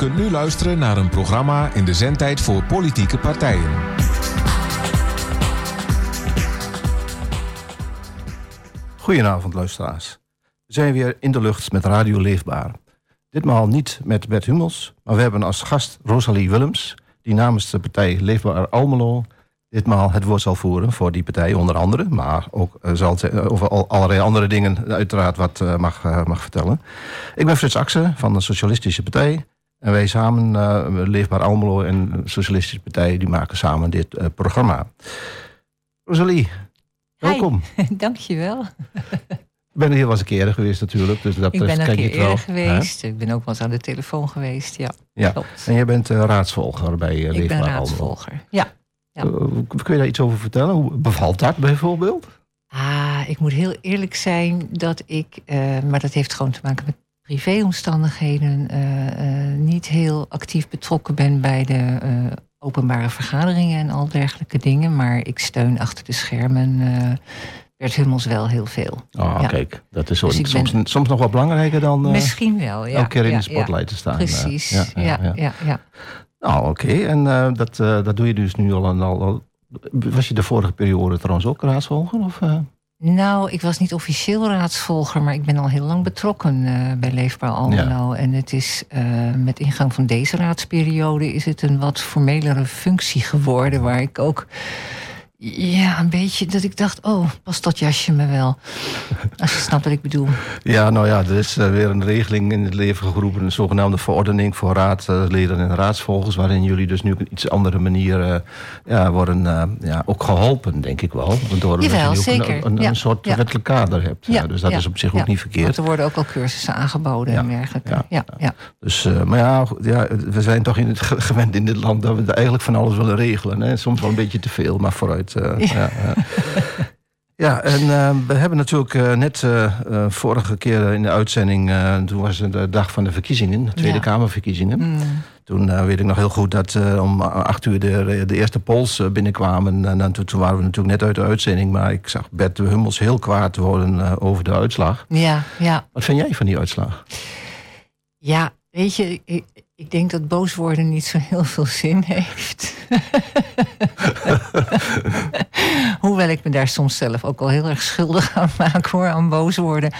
kunt nu luisteren naar een programma in de zendtijd voor politieke partijen. Goedenavond, luisteraars. We zijn weer in de lucht met Radio Leefbaar. Ditmaal niet met Bert Hummels, maar we hebben als gast Rosalie Willems, die namens de partij Leefbaar Almelo ditmaal het woord zal voeren voor die partij, onder andere. Maar ook uh, zal uh, over al, allerlei andere dingen uiteraard wat uh, mag, mag vertellen. Ik ben Frits Axen van de Socialistische Partij. En wij samen, Leefbaar Almelo en Socialistische Partij, die maken samen dit programma. Rosalie, welkom. Dankjewel. Ik ben er heel wel eens een keer geweest natuurlijk. Dus dat ik ben een keer eerder wel, geweest. Hè? Ik ben ook wel eens aan de telefoon geweest, ja. ja. Klopt. En jij bent raadsvolger bij uh, Ik ben raadsvolger, ja. ja. Uh, kun je daar iets over vertellen? Hoe bevalt dat bijvoorbeeld? Ah, ik moet heel eerlijk zijn dat ik... Uh, maar dat heeft gewoon te maken met privéomstandigheden... niet heel actief betrokken ben bij de openbare vergaderingen... en al dergelijke dingen. Maar ik steun achter de schermen Bert Hummels wel heel veel. Oh, ja. kijk, dat is dus soms, ben... soms nog wel belangrijker dan uh, misschien wel, ja. elke keer in ja, de spotlight te staan. Precies, uh, ja, ja, ja. Nou, oké, okay. en uh, dat, dat doe je dus nu al, al, al. Was je de vorige periode trouwens ook raadsvolger? Of, nou, ik was niet officieel raadsvolger, maar ik ben al heel lang betrokken bij Leefbaar Almelo. En het is met ingang van deze raadsperiode is het een wat formelere functie geworden, waar ik ook ja, een beetje dat ik dacht, oh, past dat jasje me wel? Als je snapt wat ik bedoel. Ja, nou ja, er is uh, weer een regeling in het leven geroepen... een zogenaamde verordening voor raadsleden en raadsvolgers... waarin jullie dus nu op een iets andere manier uh, ja, worden uh, ja, ook geholpen, denk ik wel. Door Jawel, zeker. Een, een, ja. een soort ja. wettelijk kader hebt. Ja. Dus dat is op zich ook niet verkeerd. Want er worden ook al cursussen aangeboden en dergelijke. Ja. Ja. Dus, maar ja, ja, we zijn toch in het gewend in dit land... dat we eigenlijk van alles willen regelen. Hè? Soms wel een beetje te veel, maar vooruit... Uh, ja. Ja, en uh, we hebben natuurlijk uh, net uh, vorige keer in de uitzending... toen was het de dag van de verkiezingen, de Tweede ja. Kamerverkiezingen. Mm. Toen weet ik nog heel goed dat om acht uur de, de eerste polls binnenkwamen. En dan, toen waren we natuurlijk net uit de uitzending... maar ik zag Bert de Hummels heel kwaad worden over de uitslag. Ja, ja. Wat vind jij van die uitslag? Ja, weet je... Ik... Denk dat boos worden niet zo heel veel zin heeft. Hoewel ik me daar soms zelf ook al heel erg schuldig aan maak hoor, aan boos worden.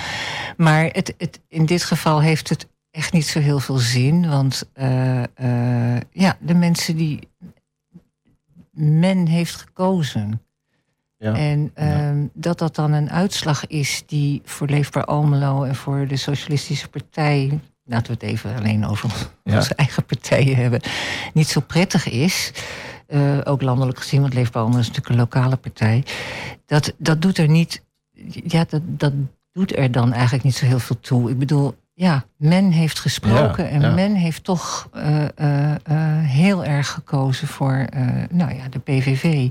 Maar het, het, in dit geval heeft het echt niet zo heel veel zin. Want uh, uh, ja, de mensen die men heeft gekozen. Ja, en uh, ja. dat dat dan een uitslag is die voor Leefbaar Almelo en voor de Socialistische Partij laten we het even alleen over ja. onze eigen partijen hebben, niet zo prettig is. Uh, ook landelijk gezien, want Leefbaar is natuurlijk een lokale partij. Dat, dat doet er niet. Ja, dat, dat doet er dan eigenlijk niet zo heel veel toe. Ik bedoel, ja, men heeft gesproken ja, en ja. men heeft toch uh, uh, heel erg gekozen voor nou ja, de PVV.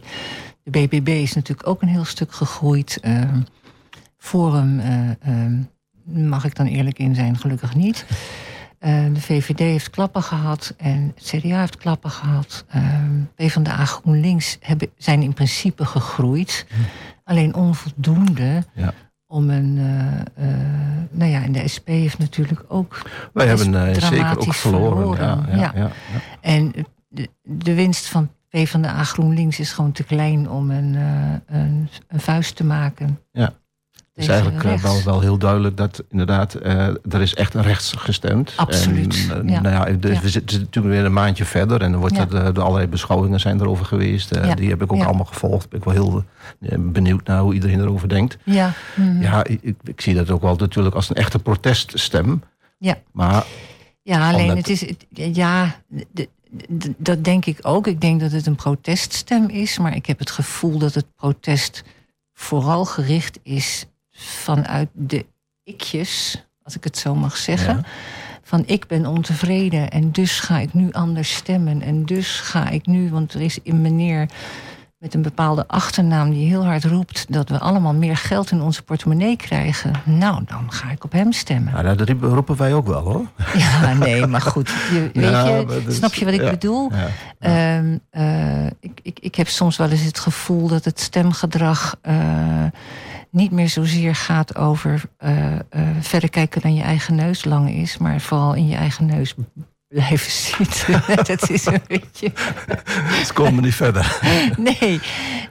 De BBB is natuurlijk ook een heel stuk gegroeid. Forum mag ik dan eerlijk in zijn, gelukkig niet. Uh, de VVD heeft klappen gehad en het CDA heeft klappen gehad. Uh, PvdA GroenLinks hebben, zijn in principe gegroeid. Hm. Alleen onvoldoende ja. om een... Uh, nou ja, en de SP heeft natuurlijk ook... Wij hebben zeker ook verloren. verloren. Ja, ja, ja. En de, de winst van PvdA GroenLinks is gewoon te klein om een, een, een vuist te maken. Ja. Het is eigenlijk wel, wel heel duidelijk dat inderdaad, uh, er is echt rechts gestemd. Absoluut. En, ja. Nou ja, dus ja. we zitten natuurlijk weer een maandje verder en dan wordt dat, door allerlei beschouwingen zijn erover geweest. Die heb ik ook allemaal gevolgd. Ben ik wel heel benieuwd naar hoe iedereen erover denkt. Ja. mhm. Ja, ik, zie dat ook wel natuurlijk als een echte proteststem. Ja. Maar Ja, alleen het is. het- Ja, dat denk ik ook. Ik denk dat het een proteststem is. Maar ik heb het gevoel dat het protest vooral gericht is vanuit de ikjes, als ik het zo mag zeggen. Ja. Van ik ben ontevreden en dus ga ik nu anders stemmen. En dus ga ik nu, want er is een meneer met een bepaalde achternaam die heel hard roept dat we allemaal meer geld in onze portemonnee krijgen. Nou, dan ga ik op hem stemmen. ja, dat roepen wij ook wel hoor. Ja, nee, maar goed. Je, weet Ja, je, snap je wat ik ja, bedoel? Ja. Ehm, eh, ik, ik, ik heb soms wel eens het gevoel dat het stemgedrag eh, niet meer zozeer gaat over eh, eh, verder kijken dan je eigen neus lang is, maar vooral in je eigen neus blijven zitten. dat is een beetje. Dus komen we niet verder. nee,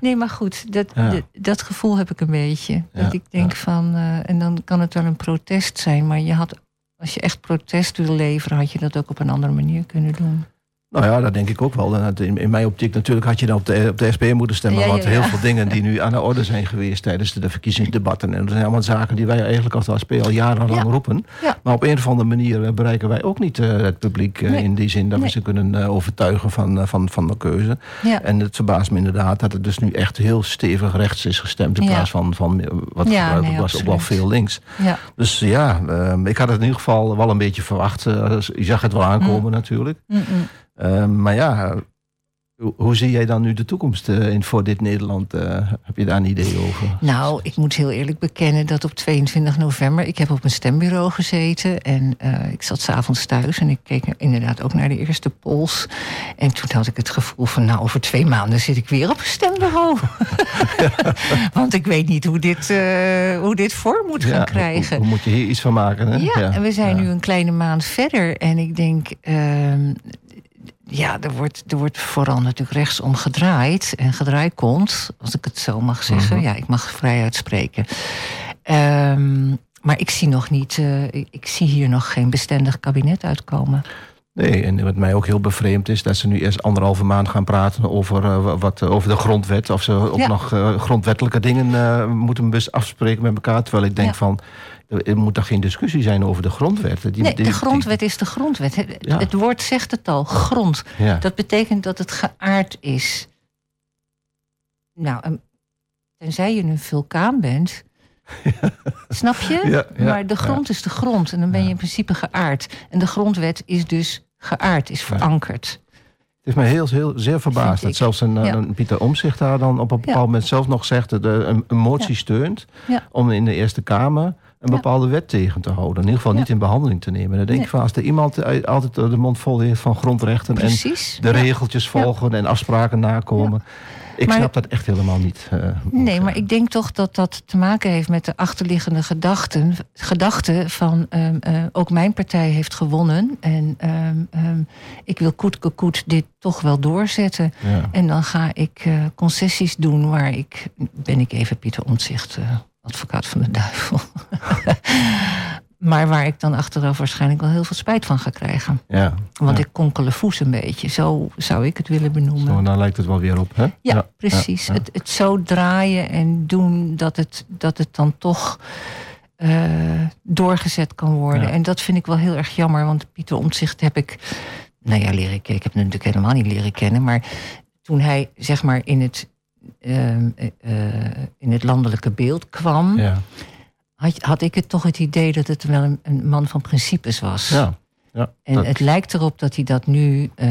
nee, maar goed, dat, Ja. dat, dat gevoel heb ik een beetje. Dat Ja, ik denk ja. van, eh, en dan kan het wel een protest zijn, maar je had, als je echt protest wil leveren, had je dat ook op een andere manier kunnen doen. Nou ja, dat denk ik ook wel. In, mijn optiek natuurlijk had je dan op de, op de SP moeten stemmen. Ja, ja, want heel veel dingen die nu aan de orde zijn geweest tijdens de verkiezingsdebatten. En dat zijn allemaal zaken die wij eigenlijk als SP al jarenlang Ja. roepen. Maar op een of andere manier eh, bereiken wij ook niet eh, het publiek eh, Nee. in die zin dat we ze kunnen overtuigen van, van, van de keuze. En het verbaast me inderdaad dat het dus nu echt heel stevig rechts is gestemd. In plaats van, van wat nee, was ook wel veel links. ja. Dus ja, eh, ik had het in ieder geval wel een beetje verwacht. Je zag het wel aankomen natuurlijk. Mm-mm. Eh, maar ja, hoe, hoe zie jij dan nu de toekomst eh, in, voor dit Nederland? Eh, heb je daar een idee over? Nou, ik moet heel eerlijk bekennen dat op 22 november... ik heb op een stembureau gezeten en eh, ik zat s'avonds thuis... en ik keek inderdaad ook naar de eerste polls. En toen had ik het gevoel van... nou, over twee maanden zit ik weer op een stembureau. Want ik weet niet hoe dit, eh, hoe dit vorm moet gaan Ja, krijgen. Hoe, hoe moet je hier iets van maken? Hè? Ja, en we zijn ja. nu een kleine maand verder. En ik denk, ehm, ja, er wordt, er wordt vooral natuurlijk rechtsom gedraaid. En gedraaid komt, als ik het zo mag zeggen. Mhm. Ja, ik mag vrij uitspreken. Ehm, maar ik zie nog niet, eh, ik, zie hier nog geen bestendig kabinet uitkomen. Nee, en wat mij ook heel bevreemd is... dat ze nu eerst anderhalve maand gaan praten over, eh, wat, over de grondwet. Of ze ook Ja. nog eh, grondwettelijke dingen eh, moeten afspreken met elkaar. Terwijl ik denk Ja. van, er moet toch geen discussie zijn over de grondwet? Die, Nee, de grondwet is de grondwet. Het, Ja. het woord zegt het al, grond. ja. Dat betekent dat het geaard is. Nou, en tenzij je een vulkaan bent. Snap je? Maar de grond is de grond en dan ben je in principe geaard. En de grondwet is dus geaard, is verankerd. Het heeft mij heel, heel zeer verbaasd dat zelfs een, Ja. een Pieter Omzicht daar dan op een bepaald Ja. moment zelf nog zegt... dat een, een motie Ja. steunt om in de Eerste Kamer een Ja. bepaalde wet tegen te houden. In ieder geval Ja. niet in behandeling te nemen. Dan denk ik van als er iemand altijd de mond vol heeft van grondrechten... en de Ja. regels volgen en afspraken nakomen... Ik Maar- snap dat echt helemaal niet. eh, Nee, maar ik denk toch dat dat te maken heeft met de achterliggende gedachten. Gedachte van ehm, eh, ook mijn partij heeft gewonnen. En ehm, ehm, ik wil koet koet dit toch wel doorzetten. En dan ga ik eh, concessies doen waar ik, ben ik even Pieter Omtzigt, eh, advocaat van de duivel. maar waar ik dan achteraf waarschijnlijk wel heel veel spijt van ga krijgen. Ja. Want ja. ik konkele voes een beetje, zo zou ik het willen benoemen. Zo, dan lijkt het wel weer op, hè? Ja, precies. ja. Het, het zo draaien en doen dat het, dat het dan toch eh, doorgezet kan worden. En dat vind ik wel heel erg jammer, want Pieter Omtzigt heb ik, nou ja, leren kennen. Ik heb hem natuurlijk helemaal niet leren kennen, maar toen hij zeg maar in het, ehm, eh, eh, in het landelijke beeld kwam, Ja. had, had ik het toch het idee dat het wel een, een man van principes was. Ja. Ja. En dat- het lijkt erop dat hij dat nu eh,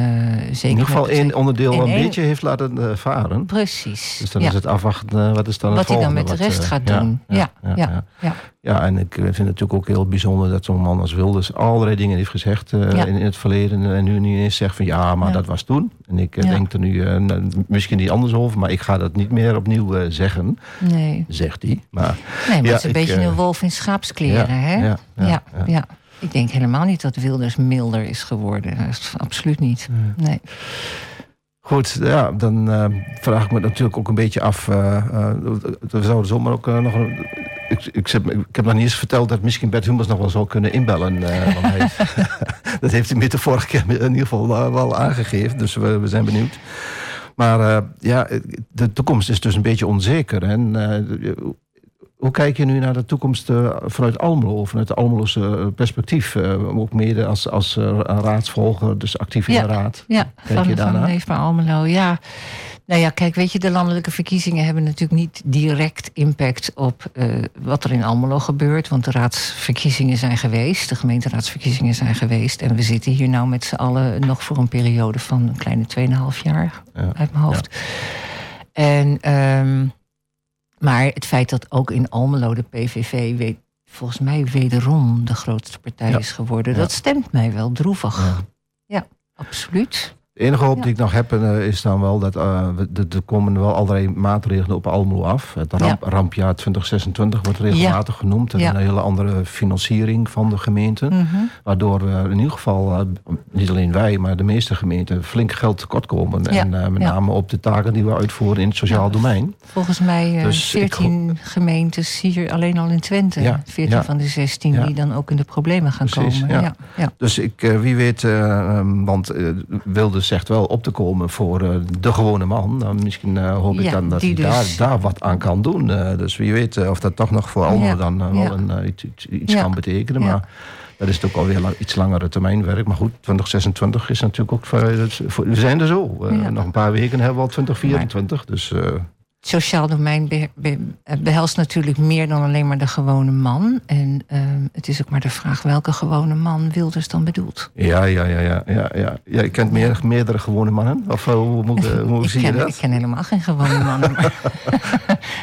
zeker. in ieder geval één onderdeel een één- beetje heeft laten eh, varen. Precies. Dus dan ja. is het afwachten, eh, wat is dan Wat het hij dan met de wat, rest gaat doen. Ja, ja, ja. ja. Ja, en ik vind het natuurlijk ook heel bijzonder dat zo'n man als Wilders allerlei dingen heeft gezegd eh, Ja. in, in het verleden. En nu niet eens zegt van ja, maar Ja. dat was toen. En ik Ja. denk er nu eh, nou, misschien niet anders over, maar ik ga dat niet meer opnieuw eh, zeggen, Nee. zegt hij. Maar Nee, maar Ja, het is een ik, beetje een wolf in schaapskleren, ja, hè? ja, Ja, ja, ja, ja. Ik denk helemaal niet dat Wilders milder is geworden. Dat is absoluut niet. Nee. goed, ja, dan eh, vraag ik me natuurlijk ook een beetje af. eh, eh, we zouden zomaar ook nog een. Ik, ik, heb, ik heb nog niet eens verteld dat misschien Bert Hummels nog wel zou kunnen inbellen. hij, dat heeft hij met de vorige keer in ieder geval wel aangegeven. Dus we, we zijn benieuwd. Maar ja, de toekomst is dus een beetje onzeker. En, hoe kijk je nu naar de toekomst eh, vanuit Almelo, vanuit de Almeloze perspectief? Eh, ook mede als, als eh, raadsvolger, dus actief in Ja. de raad. Ja, Kijk je van, Leefbaar Almelo, ja. Nou ja, kijk, weet je, de landelijke verkiezingen hebben natuurlijk niet direct impact op eh, wat er in Almelo gebeurt. Want de raadsverkiezingen zijn geweest, de gemeenteraadsverkiezingen zijn geweest. En we zitten hier nou met z'n allen nog voor een periode van een kleine 2,5 jaar Ja. uit mijn hoofd. En, ehm, maar het feit dat ook in Almelo de PVV weet, volgens mij wederom de grootste partij Ja. is geworden, Ja. dat stemt mij wel droevig. Ja. Ja, absoluut. De enige hoop die ik nog heb uh, is dan wel dat uh, er komen wel allerlei maatregelen op Almelo af. Het ramp, ja. rampjaar 2026 wordt regelmatig ja. genoemd. En een hele andere financiering van de gemeenten. Mm -hmm. Waardoor we in ieder geval, uh, niet alleen wij, maar de meeste gemeenten flink geld tekort komen. En met name op de taken die we uitvoeren in het sociaal domein. Volgens mij dus 14 gemeentes hier alleen al in Twente. 14 van de 16 die dan ook in de problemen gaan Precies, komen. Dus ik, wie weet, um, want wilde zegt wel op te komen voor uh, de gewone man. Nou, misschien uh, hoop ik dan dat hij dus... daar, daar wat aan kan doen. Uh, dus wie weet of dat toch nog voor ja. dan wel een, iets, iets kan betekenen. Maar dat is ook alweer la iets langere termijn werk. Maar goed, 2026 is natuurlijk ook... we zijn er zo. Nog een paar weken hebben we al 2024. Maar... Dus sociaal domein be, behelst natuurlijk meer dan alleen maar de gewone man. En uh, het is ook maar de vraag welke gewone man Wilders dan bedoelt. Ja, ja, ja, ja. ja, ja. ja je kent meer, meerdere gewone mannen? Of hoe, moet, hoe zie ken, je dat? Ik ken helemaal geen gewone mannen.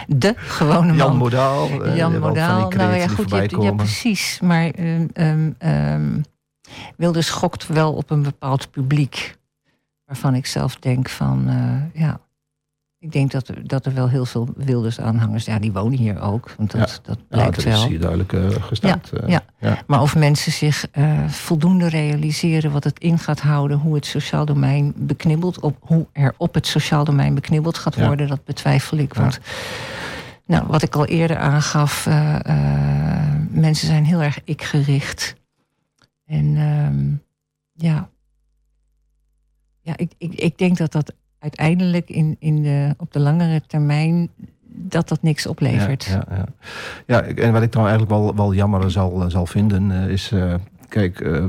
de gewone man. Jan Modaal. Jan Modaal. Nou ja, goed, je hebt, ja, precies. Maar um, um, Wilders schokt wel op een bepaald publiek. Waarvan ik zelf denk van, uh, ja, ik denk dat er, dat er wel heel veel Wilders-aanhangers... ja, die wonen hier ook, want dat, ja. dat blijkt ja, dat is hier duidelijk uh. Ja, ja. ja, maar of mensen zich uh, voldoende realiseren... wat het in gaat houden, hoe het sociaal domein beknibbelt... Op, hoe er op het sociaal domein beknibbeld gaat worden... dat betwijfel ik, want... Nou, wat ik al eerder aangaf, mensen zijn heel erg ik-gericht. En ehm, ja, ja ik, ik, ik denk dat dat uiteindelijk in, in de, op de langere termijn dat dat niks oplevert. Ja, ja, ja. ja en wat ik dan eigenlijk wel, wel jammer zal, zal vinden, uh, is... Uh, kijk, uh,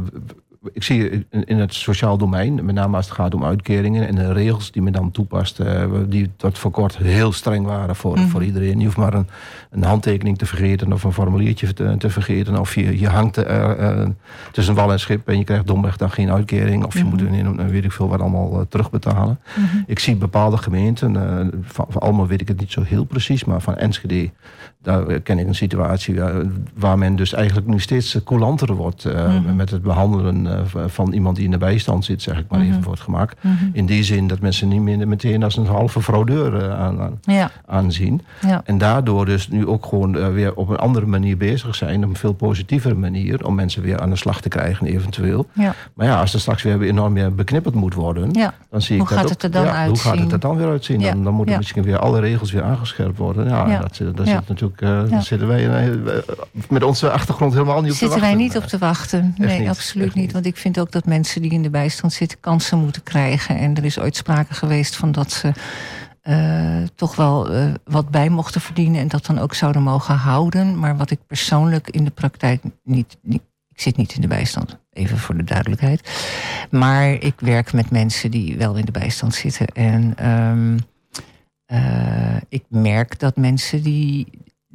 ik zie in het sociaal domein, met name als het gaat om uitkeringen en de regels die men dan toepast, uh, die tot voor kort heel streng waren voor, mm. voor iedereen. Je hoeft maar een, een, handtekening te vergeten of een formuliertje te, te vergeten. Of je, je hangt uh, uh, tussen wal en schip en je krijgt domweg dan geen uitkering. Of je mm moet in, weet ik veel wat allemaal terugbetalen. Mm -hmm. Ik zie bepaalde gemeenten, van, van allemaal weet ik het niet zo heel precies, maar van Enschede daar ken ik een situatie waar men dus eigenlijk nu steeds coulanter wordt uh, mm -hmm. met het behandelen uh, van iemand die in de bijstand zit, zeg ik maar mm -hmm. even voor het gemak. Mm -hmm. In die zin dat mensen niet meer meteen als een halve fraudeur uh, aan, aan, ja. aanzien. Ja. En daardoor dus nu ook gewoon weer op een andere manier bezig zijn, op een veel positievere manier, om mensen weer aan de slag te krijgen eventueel. Ja. Maar ja, als er straks weer enorm meer beknipperd moet worden, dan zie hoe ik gaat dat het er dan uitzien? Hoe gaat het er dan weer uitzien? Dan, dan moeten misschien weer alle regels weer aangescherpt worden. Ja, dat, dat zit natuurlijk uh, zitten wij uh, met onze achtergrond helemaal niet op zitten te wachten. Zitten wij niet op te wachten? Nee, absoluut niet. Want ik vind ook dat mensen die in de bijstand zitten kansen moeten krijgen. En er is ooit sprake geweest van dat ze uh, toch wel wat bij mochten verdienen en dat dan ook zouden mogen houden. Maar wat ik persoonlijk in de praktijk niet, niet ik zit niet in de bijstand, even voor de duidelijkheid. Maar ik werk met mensen die wel in de bijstand zitten. En um, uh, ik merk dat mensen die.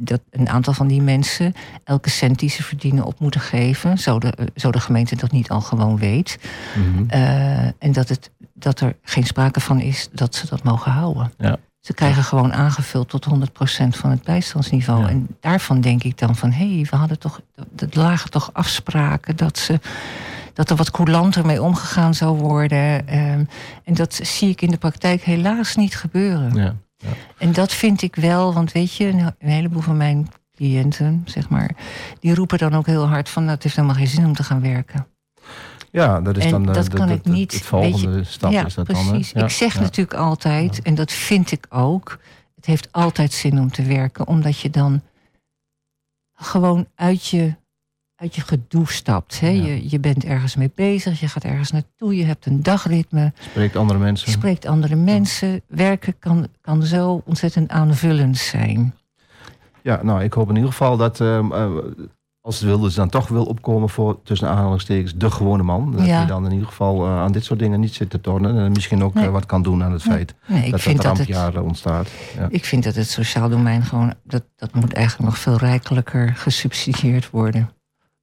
Dat een aantal van die mensen elke cent die ze verdienen op moeten geven. Zo de, zo de gemeente dat niet al gewoon weet. Mm -hmm. uh, en dat, het, dat er geen sprake van is dat ze dat mogen houden. Ja. Ze krijgen gewoon aangevuld tot 100% van het bijstandsniveau. Ja. En daarvan denk ik dan van... hé, hey, we hadden toch... er lagen toch afspraken dat, ze, dat er wat coulanter mee omgegaan zou worden. Um, en dat zie ik in de praktijk helaas niet gebeuren. Ja. Ja. En dat vind ik wel, want weet je... een heleboel van mijn cliënten, zeg maar... die roepen dan ook heel hard van... het heeft helemaal geen zin om te gaan werken. Ja, dat is en dan dat de, kan de, ik niet. het volgende je, stap. Ja, is dat precies. Dan, ik zeg ja. natuurlijk altijd, en dat vind ik ook... het heeft altijd zin om te werken, omdat je dan gewoon uit je, uit je gedoe stapt. Hè? Je, je bent ergens mee bezig, je gaat ergens naartoe, je hebt een dagritme. Spreekt andere mensen. Je spreekt andere mensen. Werken kan, kan zo ontzettend aanvullend zijn. Ja, nou, ik hoop in ieder geval dat... Uh, als het Wilders dan toch wil opkomen voor, tussen aanhalingstekens, de gewone man. Dat ja. hij dan in ieder geval uh, aan dit soort dingen niet zit te tornen. En misschien ook nee. uh, wat kan doen aan het feit nee, dat het rampjaar ontstaat. Ja. Ik vind dat het sociaal domein gewoon, dat, dat moet eigenlijk nog veel rijkelijker gesubsidieerd worden.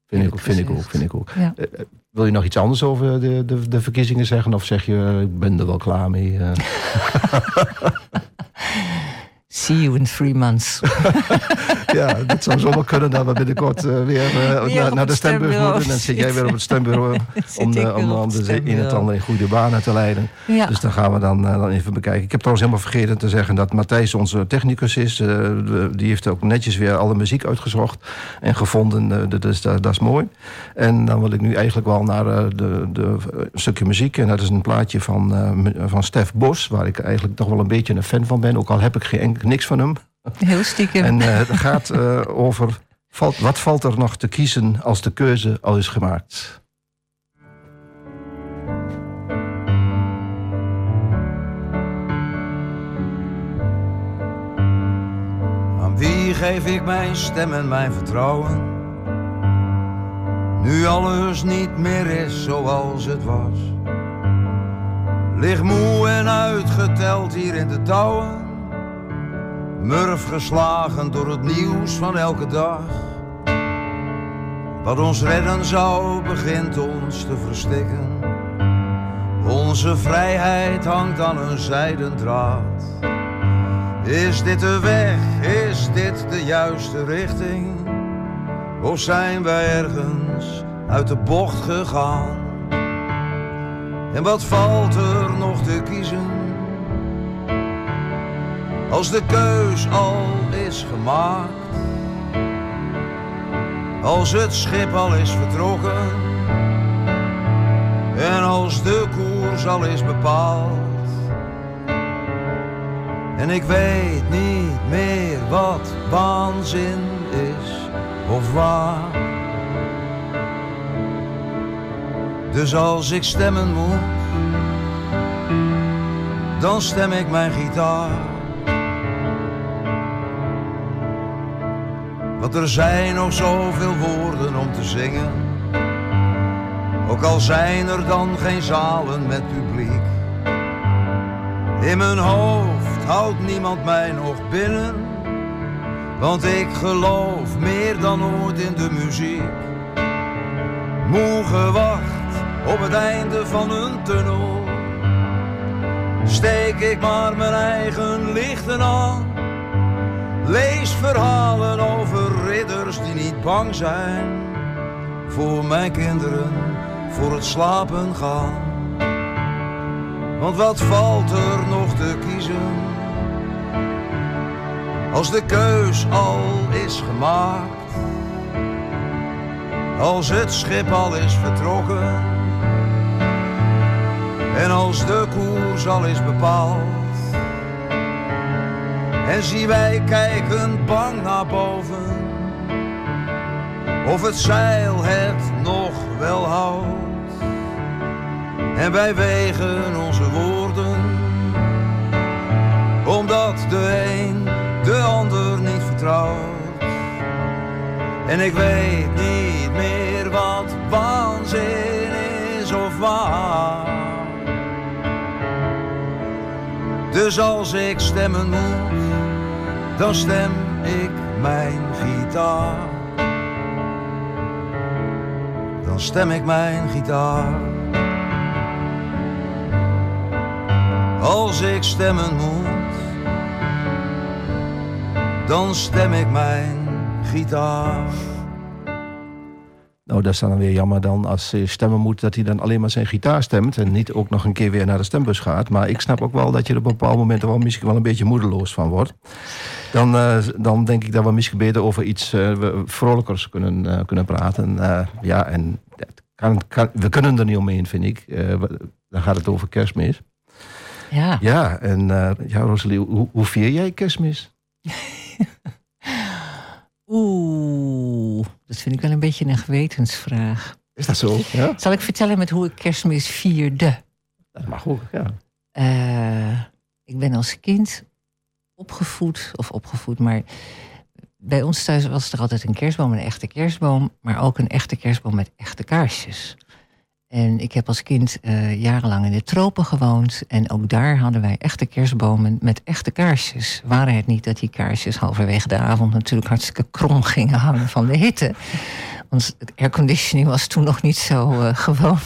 Vind ik, ook, vind ik ook, vind ik ook. Ja. Uh, wil je nog iets anders over de, de, de verkiezingen zeggen? Of zeg je, ik ben er wel klaar mee? See you in three months. ja, dat zou zomaar kunnen dat we binnenkort uh, weer, uh, weer naar, naar de stembus moeten. En zit jij weer op het stembureau om, de, om, om de een en het ander in goede banen te leiden. Ja. Dus dan gaan we dan, uh, dan even bekijken. Ik heb trouwens helemaal vergeten te zeggen dat Matthijs onze technicus is. die heeft ook netjes weer alle muziek uitgezocht en gevonden. dus dat, dat, is mooi. En dan wil ik nu eigenlijk wel naar de, de, een stukje muziek. En dat is een plaatje van, van Stef Bos, waar ik eigenlijk toch wel een beetje een fan van ben. Ook al heb ik geen, niks van hem. Heel stiekem. En uh, het gaat uh, over valt, wat valt er nog te kiezen als de keuze al is gemaakt. Aan wie geef ik mijn stem en mijn vertrouwen? Nu alles niet meer is zoals het was. Lig moe en uitgeteld hier in de touwen Murf geslagen door het nieuws van elke dag. Wat ons redden zou, begint ons te verstikken. Onze vrijheid hangt aan een zijden draad. Is dit de weg, is dit de juiste richting? Of zijn wij ergens uit de bocht gegaan? En wat valt er nog te kiezen? Als de keus al is gemaakt. Als het schip al is vertrokken en als de koers al is bepaald. En ik weet niet meer wat waanzin is of waar. Dus als ik stemmen moet, dan stem ik mijn gitaar. Want er zijn nog zoveel woorden om te zingen. Ook al zijn er dan geen zalen met publiek. In mijn hoofd houdt niemand mij nog binnen. Want ik geloof meer dan ooit in de muziek. Moe gewacht op het einde van een tunnel. Steek ik maar mijn eigen lichten aan Lees verhalen over ridders die niet bang zijn voor mijn kinderen, voor het slapen gaan. Want wat valt er nog te kiezen als de keus al is gemaakt? Als het schip al is vertrokken en als de koers al is bepaald en zie wij kijken bang naar boven. Of het zeil het nog wel houdt. En wij wegen onze woorden. Omdat de een de ander niet vertrouwt. En ik weet niet meer wat waanzin is of waar. Dus als ik stemmen moet dan stem ik mijn gitaar. Dan stem ik mijn gitaar. Als ik stemmen moet, dan stem ik mijn gitaar. Nou, dat is dan weer jammer dan als hij stemmen moet... dat hij dan alleen maar zijn gitaar stemt... en niet ook nog een keer weer naar de stembus gaat. Maar ik snap ook wel dat je er op een bepaald moment... wel misschien wel een beetje moedeloos van wordt. Dan, uh, dan denk ik dat we misschien beter over iets uh, vrolijkers kunnen, uh, kunnen praten. ja, en kan, kan, we kunnen er niet omheen, vind ik. dan gaat het over kerstmis. Ja. Ja, en ja, Rosalie, hoe, hoe vier jij kerstmis? Oeh, dat vind ik wel een beetje een gewetensvraag. Is dat zo? Ja? Zal ik vertellen met hoe ik kerstmis vierde? Dat mag ook, ja. Uh, ik ben als kind opgevoed, of opgevoed, maar bij ons thuis was er altijd een kerstboom, een echte kerstboom, maar ook een echte kerstboom met echte kaarsjes. En ik heb als kind uh, jarenlang in de tropen gewoond. En ook daar hadden wij echte kerstbomen met echte kaarsjes. Waren het niet dat die kaarsjes halverwege de avond natuurlijk hartstikke krom gingen hangen van de hitte. Want airconditioning was toen nog niet zo uh, gewoon.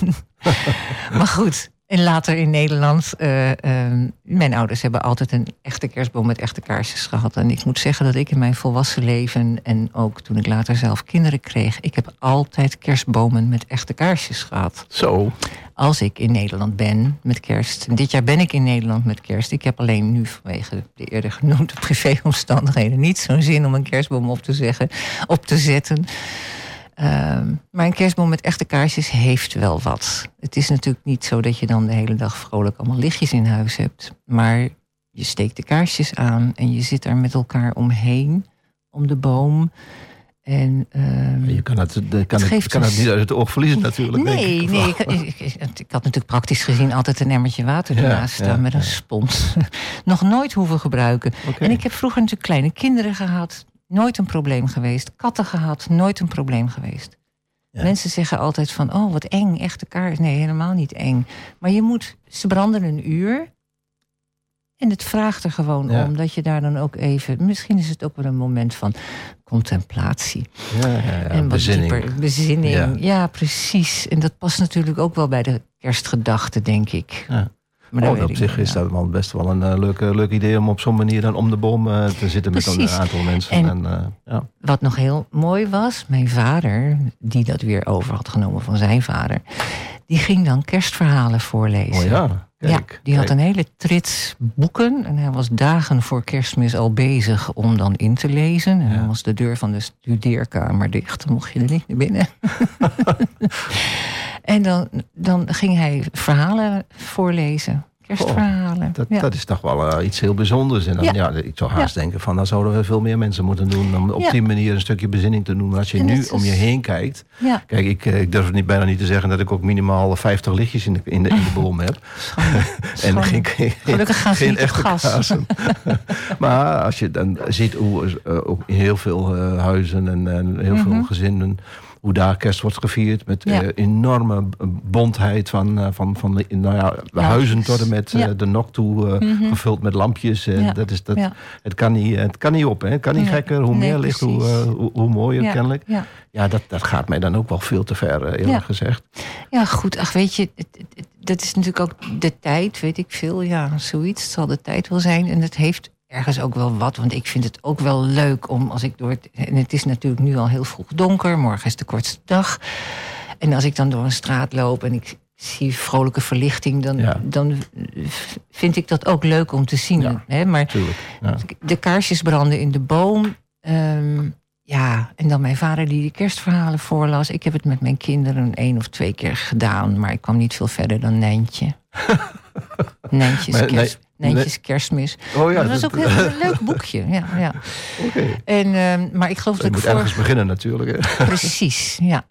maar goed, En later in Nederland, eh, ehm, mijn ouders hebben altijd een echte kerstboom met echte kaarsjes gehad. En ik moet zeggen dat ik in mijn volwassen leven en ook toen ik later zelf kinderen kreeg, ik heb altijd kerstbomen met echte kaarsjes gehad. Zo. Als ik in Nederland ben met kerst. Dit jaar ben ik in Nederland met kerst. Ik heb alleen nu vanwege de eerder genoemde privéomstandigheden niet zo'n zin om een kerstboom op te, zeggen, op te zetten. Ehm, maar een kerstboom met echte kaarsjes heeft wel wat. Het is natuurlijk niet zo dat je dan de hele dag vrolijk allemaal lichtjes in huis hebt. Maar je steekt de kaarsjes aan en je zit daar met elkaar omheen, om de boom. En, ehm, Je kan het, de- kan het kan het niet uit het oog verliezen natuurlijk. denk Nee, ik. nee. Ik, ik, ik- had natuurlijk praktisch gezien altijd een emmertje water Ja, ernaast staan ja, met een ja. spons. Nog nooit hoeven gebruiken. En ik heb vroeger natuurlijk kleine kinderen gehad. Nooit een probleem geweest. Katten gehad. Nooit een probleem geweest. Ja. Mensen zeggen altijd van, oh wat eng, echte kaars. Nee, helemaal niet eng. Maar je moet, ze branden een uur. En het vraagt er gewoon Ja. om dat je daar dan ook even... Misschien is het ook wel een moment van contemplatie. Ja, ja, ja, en wat bezinning. dieper bezinning. Ja. Ja. precies. En dat past natuurlijk ook wel bij de kerstgedachte, denk ik. Ja. Maar Oh, op zich niet, is dat wel best wel een eh, leuk, eh, leuk idee om op zo'n manier dan om de boom eh, te zitten met een Precies. aantal mensen. En- En, eh, ja. Wat nog heel mooi was, mijn vader, die dat weer over had genomen van zijn vader, die ging dan kerstverhalen voorlezen. Oh ja, kijk. ja, die had een hele trits boeken en hij was dagen voor kerstmis al bezig om dan in te lezen. En Ja. dan was de deur van de studeerkamer dicht, dan mocht je er niet naar binnen. en dan, dan ging hij verhalen voorlezen, kerstverhalen. Dat, ja. dat is toch wel eh, iets heel bijzonders. En dan, ja. Ja. ik zou haast denken van, dan zouden we veel meer mensen moeten doen om op die manier een stukje bezinning te doen. Als je En nu om je heen kijkt, kijk, ik, eh, ik durf niet bijna niet te zeggen dat ik ook minimaal 50 lichtjes in de, in de, in de boom heb. En geen, geen, Gelukkig gaan ze geen echte gas. maar als je dan ziet hoe eh, ook in heel veel huizen en, en heel veel Mhm. gezinnen hoe daar kerst wordt gevierd met Ja. eh, enorme bontheid van, eh, van, van nou ja, de huizen tot en met eh, de nok toe Mhm. gevuld met lampjes. En dat is, dat, het, kan niet, het kan niet op, hè? het kan niet Nee. gekker. Hoe Nee, meer licht, hoe, hoe, hoe mooier kennelijk. Ja. Dat, dat gaat mij dan ook wel veel te ver, eerlijk gezegd. Ja, goed. Ach, weet je, het- het- het- dat is natuurlijk ook de tijd, weet ik veel. Ja, zoiets. Het zal de tijd wel zijn. En het heeft ergens ook wel wat. Want ik vind het ook wel leuk om als ik door het. En het is natuurlijk nu al heel vroeg donker. Morgen is de kortste dag. En als ik dan door een straat loop en ik zie vrolijke verlichting, dan, Ja. dan vind ik dat ook leuk om te zien. Ja. Hè? Maar. Ja. de kaarsjes branden in de boom. Ehm, ja, en dan mijn vader die de kerstverhalen voorlas. Ik heb het met mijn kinderen één of twee keer gedaan, maar ik kwam niet veel verder dan Nijntje. Nijntjes, Nee, Nijntjes kerstmis. Oh ja, dat was ook een heel leuk boekje. Ja, ja. En, ehm, maar ik geloof Je dat ik moet vorig... ergens beginnen natuurlijk. Hè? Precies, ja.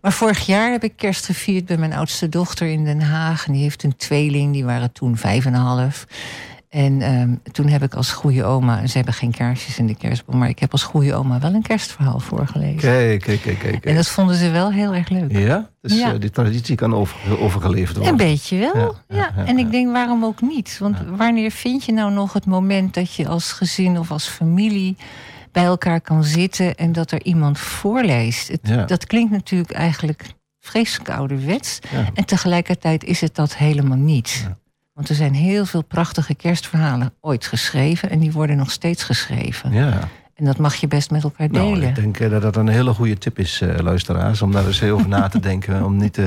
Maar vorig jaar heb ik kerst gevierd bij mijn oudste dochter in Den Haag. En die heeft een tweeling, die waren toen vijf en een half. En ehm, toen heb ik als goede oma, en ze hebben geen kaarsjes in de kerstboom, maar ik heb als goede oma wel een kerstverhaal voorgelezen. Kijk, kijk, kijk, kijk. En dat vonden ze wel heel erg leuk. Ja? Dus Ja. eh, die traditie kan over, overgeleverd worden. Een beetje wel. Ja, Ja, ja, ja, en ik denk, waarom ook niet? Want wanneer vind je nou nog het moment dat je als gezin of als familie bij elkaar kan zitten en dat er iemand voorleest? Het. Dat klinkt natuurlijk eigenlijk vreselijk ouderwets. Ja. En tegelijkertijd is het dat helemaal niet. Want er zijn heel veel prachtige kerstverhalen ooit geschreven en die worden nog steeds geschreven. Ja. En dat mag je best met elkaar Nou, delen. ik denk eh, dat dat een hele goede tip is, eh, luisteraars. Om daar eens heel over na te denken. Om niet eh,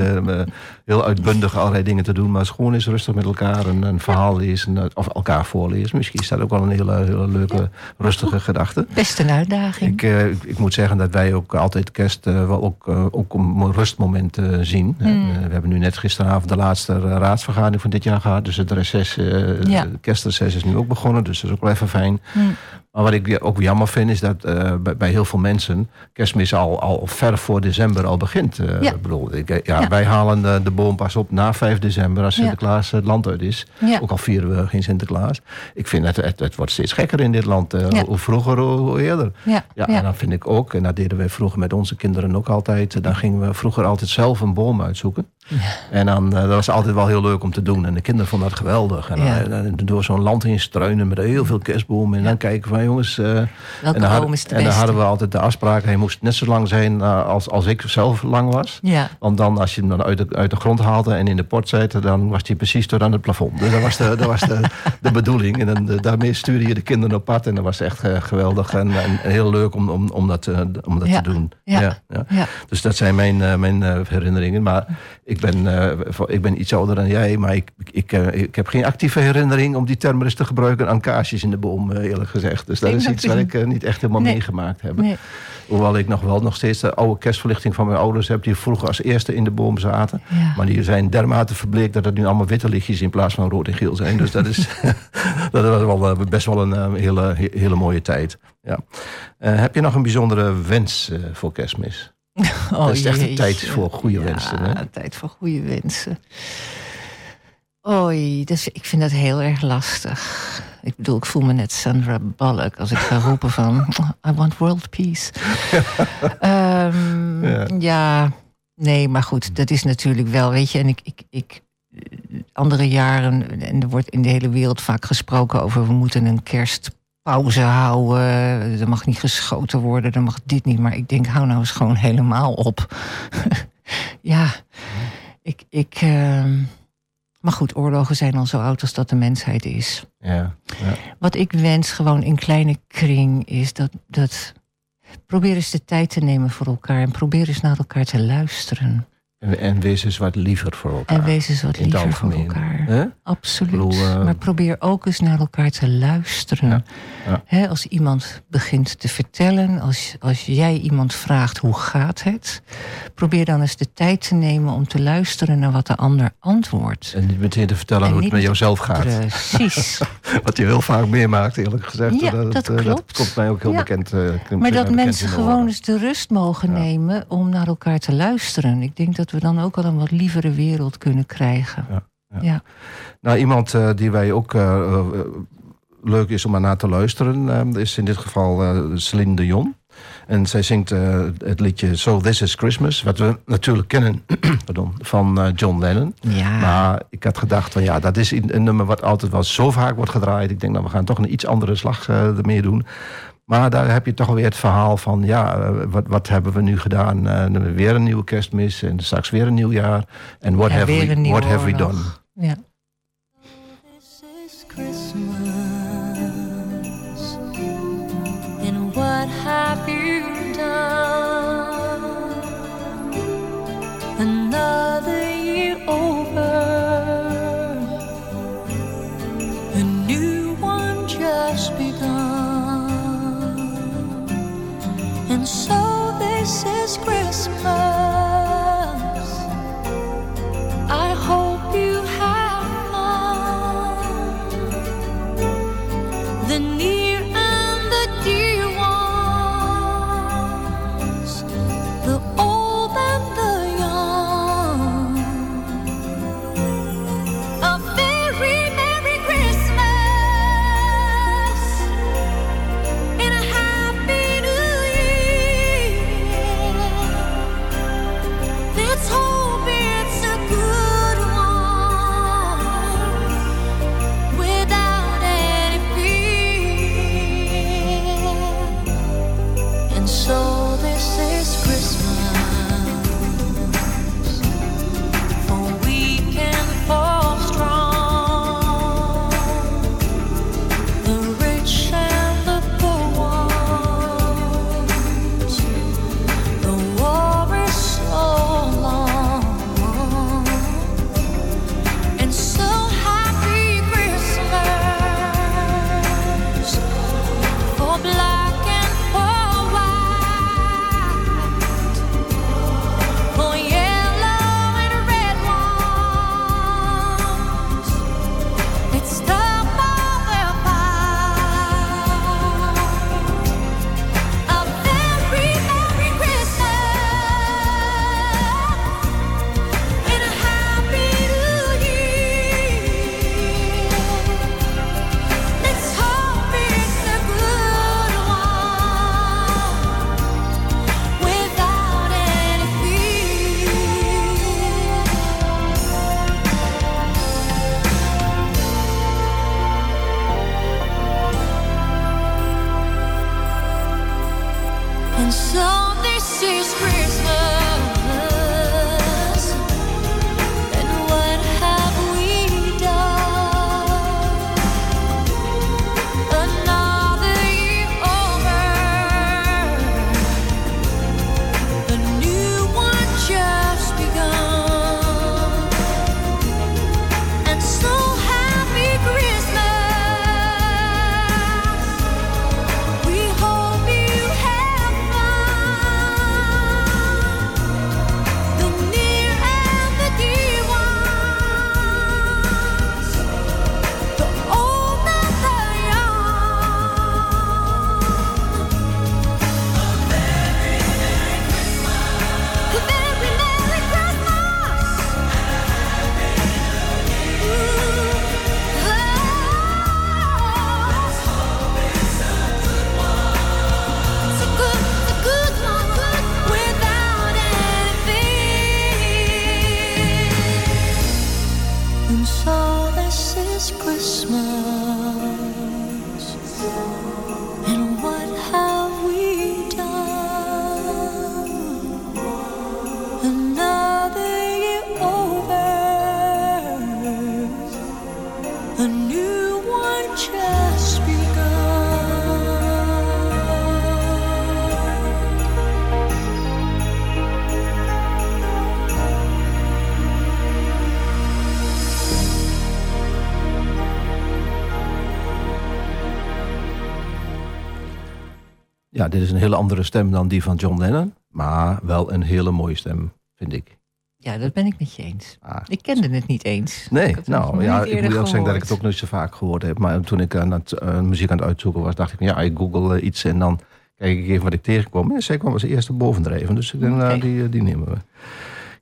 heel uitbundig allerlei dingen te doen. Maar eens gewoon eens rustig met elkaar een, een verhaal lezen. eh, Of elkaar voorlezen. Misschien is dat ook wel een hele, hele leuke, rustige gedachte. Best een uitdaging. Ik, ik, ik moet zeggen dat wij ook altijd kerst wel ook, ook een rustmoment zien. Hmm. We hebben nu net gisteravond de laatste raadsvergadering van dit jaar gehad. Dus het reces, Ja. kerstreces is nu ook begonnen. Dus dat is ook wel even fijn. Hm. Maar wat ik ook jammer vind is dat eh, bij, bij heel veel mensen kerstmis al, al ver voor december al begint. Eh, Ja. ik bedoel, ik, eh, ja, Ja. Wij halen de, de boom pas op na 5 december als Ja. Sinterklaas het land uit is. Ja. Ook al vieren we geen Sinterklaas. Ik vind het, het, het wordt steeds gekker in dit land. Ja. Hoe vroeger, hoe eerder. Ja, Ja, ja. en dan vind ik ook, en dat deden wij vroeger met onze kinderen ook altijd. Dan gingen we vroeger altijd zelf een boom uitzoeken. En dan, dat was altijd wel heel leuk om te doen. En de kinderen vonden dat geweldig. En Ja. dan, door zo'n land heen struinen met heel veel kerstbomen. En dan kijken van jongens... eh, Welke en dan, boom is de en dan hadden we altijd de afspraak... hij moest net zo lang zijn eh, als, als ik zelf lang was. Ja. Want dan, als je hem dan uit de, uit de grond haalde en in de pot zette... dan was hij precies tot aan het plafond. Dus dat was de, dat was de, de bedoeling. En dan, eh, daarmee stuurde je de kinderen op pad. En dat was echt eh, geweldig en, en heel leuk om, om, om dat, eh, om dat te doen. Ja. Dus dat zijn mijn, eh, mijn eh, herinneringen. Maar ik ben, eh, ik ben iets ouder dan jij. Maar ik, ik, eh, ik heb geen actieve herinnering om die term eens te gebruiken... aan kaarsjes in de boom, eh, eerlijk gezegd. Dus dat Ik is iets wat niet. ik niet echt helemaal Nee. meegemaakt heb. Nee. Hoewel ik nog wel nog steeds de oude kerstverlichting van mijn ouders heb... die vroeger als eerste in de boom zaten. Ja. Maar die zijn dermate verbleekt dat het nu allemaal witte lichtjes... in plaats van rood en geel zijn. Dus dat, is, dat was wel, best wel een hele, he- hele mooie tijd. Ja. Heb je nog een bijzondere wens voor kerstmis? Oh, dat is echt een tijd voor goede ja, wensen. Hè? een tijd voor goede wensen. Oei, dus ik vind dat heel erg lastig. Ik bedoel, ik voel me net Sandra Bullock als ik ga roepen van... I want world peace. Ehm, Ja. ja. nee, maar goed, dat is natuurlijk wel, weet je... en ik, ik, ik andere jaren, en er wordt in de hele wereld vaak gesproken over... we moeten een kerstpauze houden, er mag niet geschoten worden... er mag dit niet, maar ik denk, hou nou eens gewoon helemaal op. ja, ik... ik ehm, maar goed, oorlogen zijn al zo oud als dat de mensheid is. Ja, ja. Wat ik wens gewoon in kleine kring is dat, dat... Probeer eens de tijd te nemen voor elkaar en probeer eens naar elkaar te luisteren. En, wees eens wat liever voor elkaar. En wees eens wat liever voor elkaar. Absoluut. Bedoel, eh, maar probeer ook eens naar elkaar te luisteren. Ja, ja. Hè, als iemand begint te vertellen, als, als jij iemand vraagt hoe gaat het, probeer dan eens de tijd te nemen om te luisteren naar wat de ander antwoordt. En niet meteen te vertellen En hoe het met jouzelf gaat. Precies. Wat je heel vaak meemaakt, eerlijk gezegd. Ja, dat, dat eh, dat klopt. komt mij ook heel Ja. bekend. komt Maar dat bekend mensen gewoon eens de rust mogen nemen om naar elkaar te luisteren. Ik denk dat we dan ook al een wat lievere wereld kunnen krijgen. Ja, ja. ja. Nou, iemand eh, die wij ook eh, eh, leuk is om naar te luisteren, is in dit geval Celine Dion. En zij zingt het liedje So This Is Christmas, wat we natuurlijk kennen pardon, van John Lennon. Ja. Maar ik had gedacht van ja, dat is een een nummer wat altijd wel zo vaak wordt gedraaid. Ik denk dat we gaan toch een iets andere slag ermee doen. Maar daar heb je toch alweer het verhaal van ja, eh, wat, wat hebben we nu gedaan? Eh, weer een nieuwe kerstmis en straks weer een nieuw jaar. En what, Ja, have, weer we, what have we done? ja. This is Christmas, and what have you done? Another so this is Christmas. Dit is een hele andere stem dan die van John Lennon. Maar wel een hele mooie stem, vind ik. Ja, dat ben ik met je eens. Ah. Ik kende het niet eens. Nee, nou ja, ik moet ook zeggen dat ik het ook nooit zo vaak gehoord heb. Maar toen ik aan het, eh, muziek aan het uitzoeken was, dacht ik, ja, ik google eh, iets en dan kijk ik even wat ik tegenkwam. En zij kwam als eerste bovendrijven, dus ik denk, nou, die, eh, die nemen we.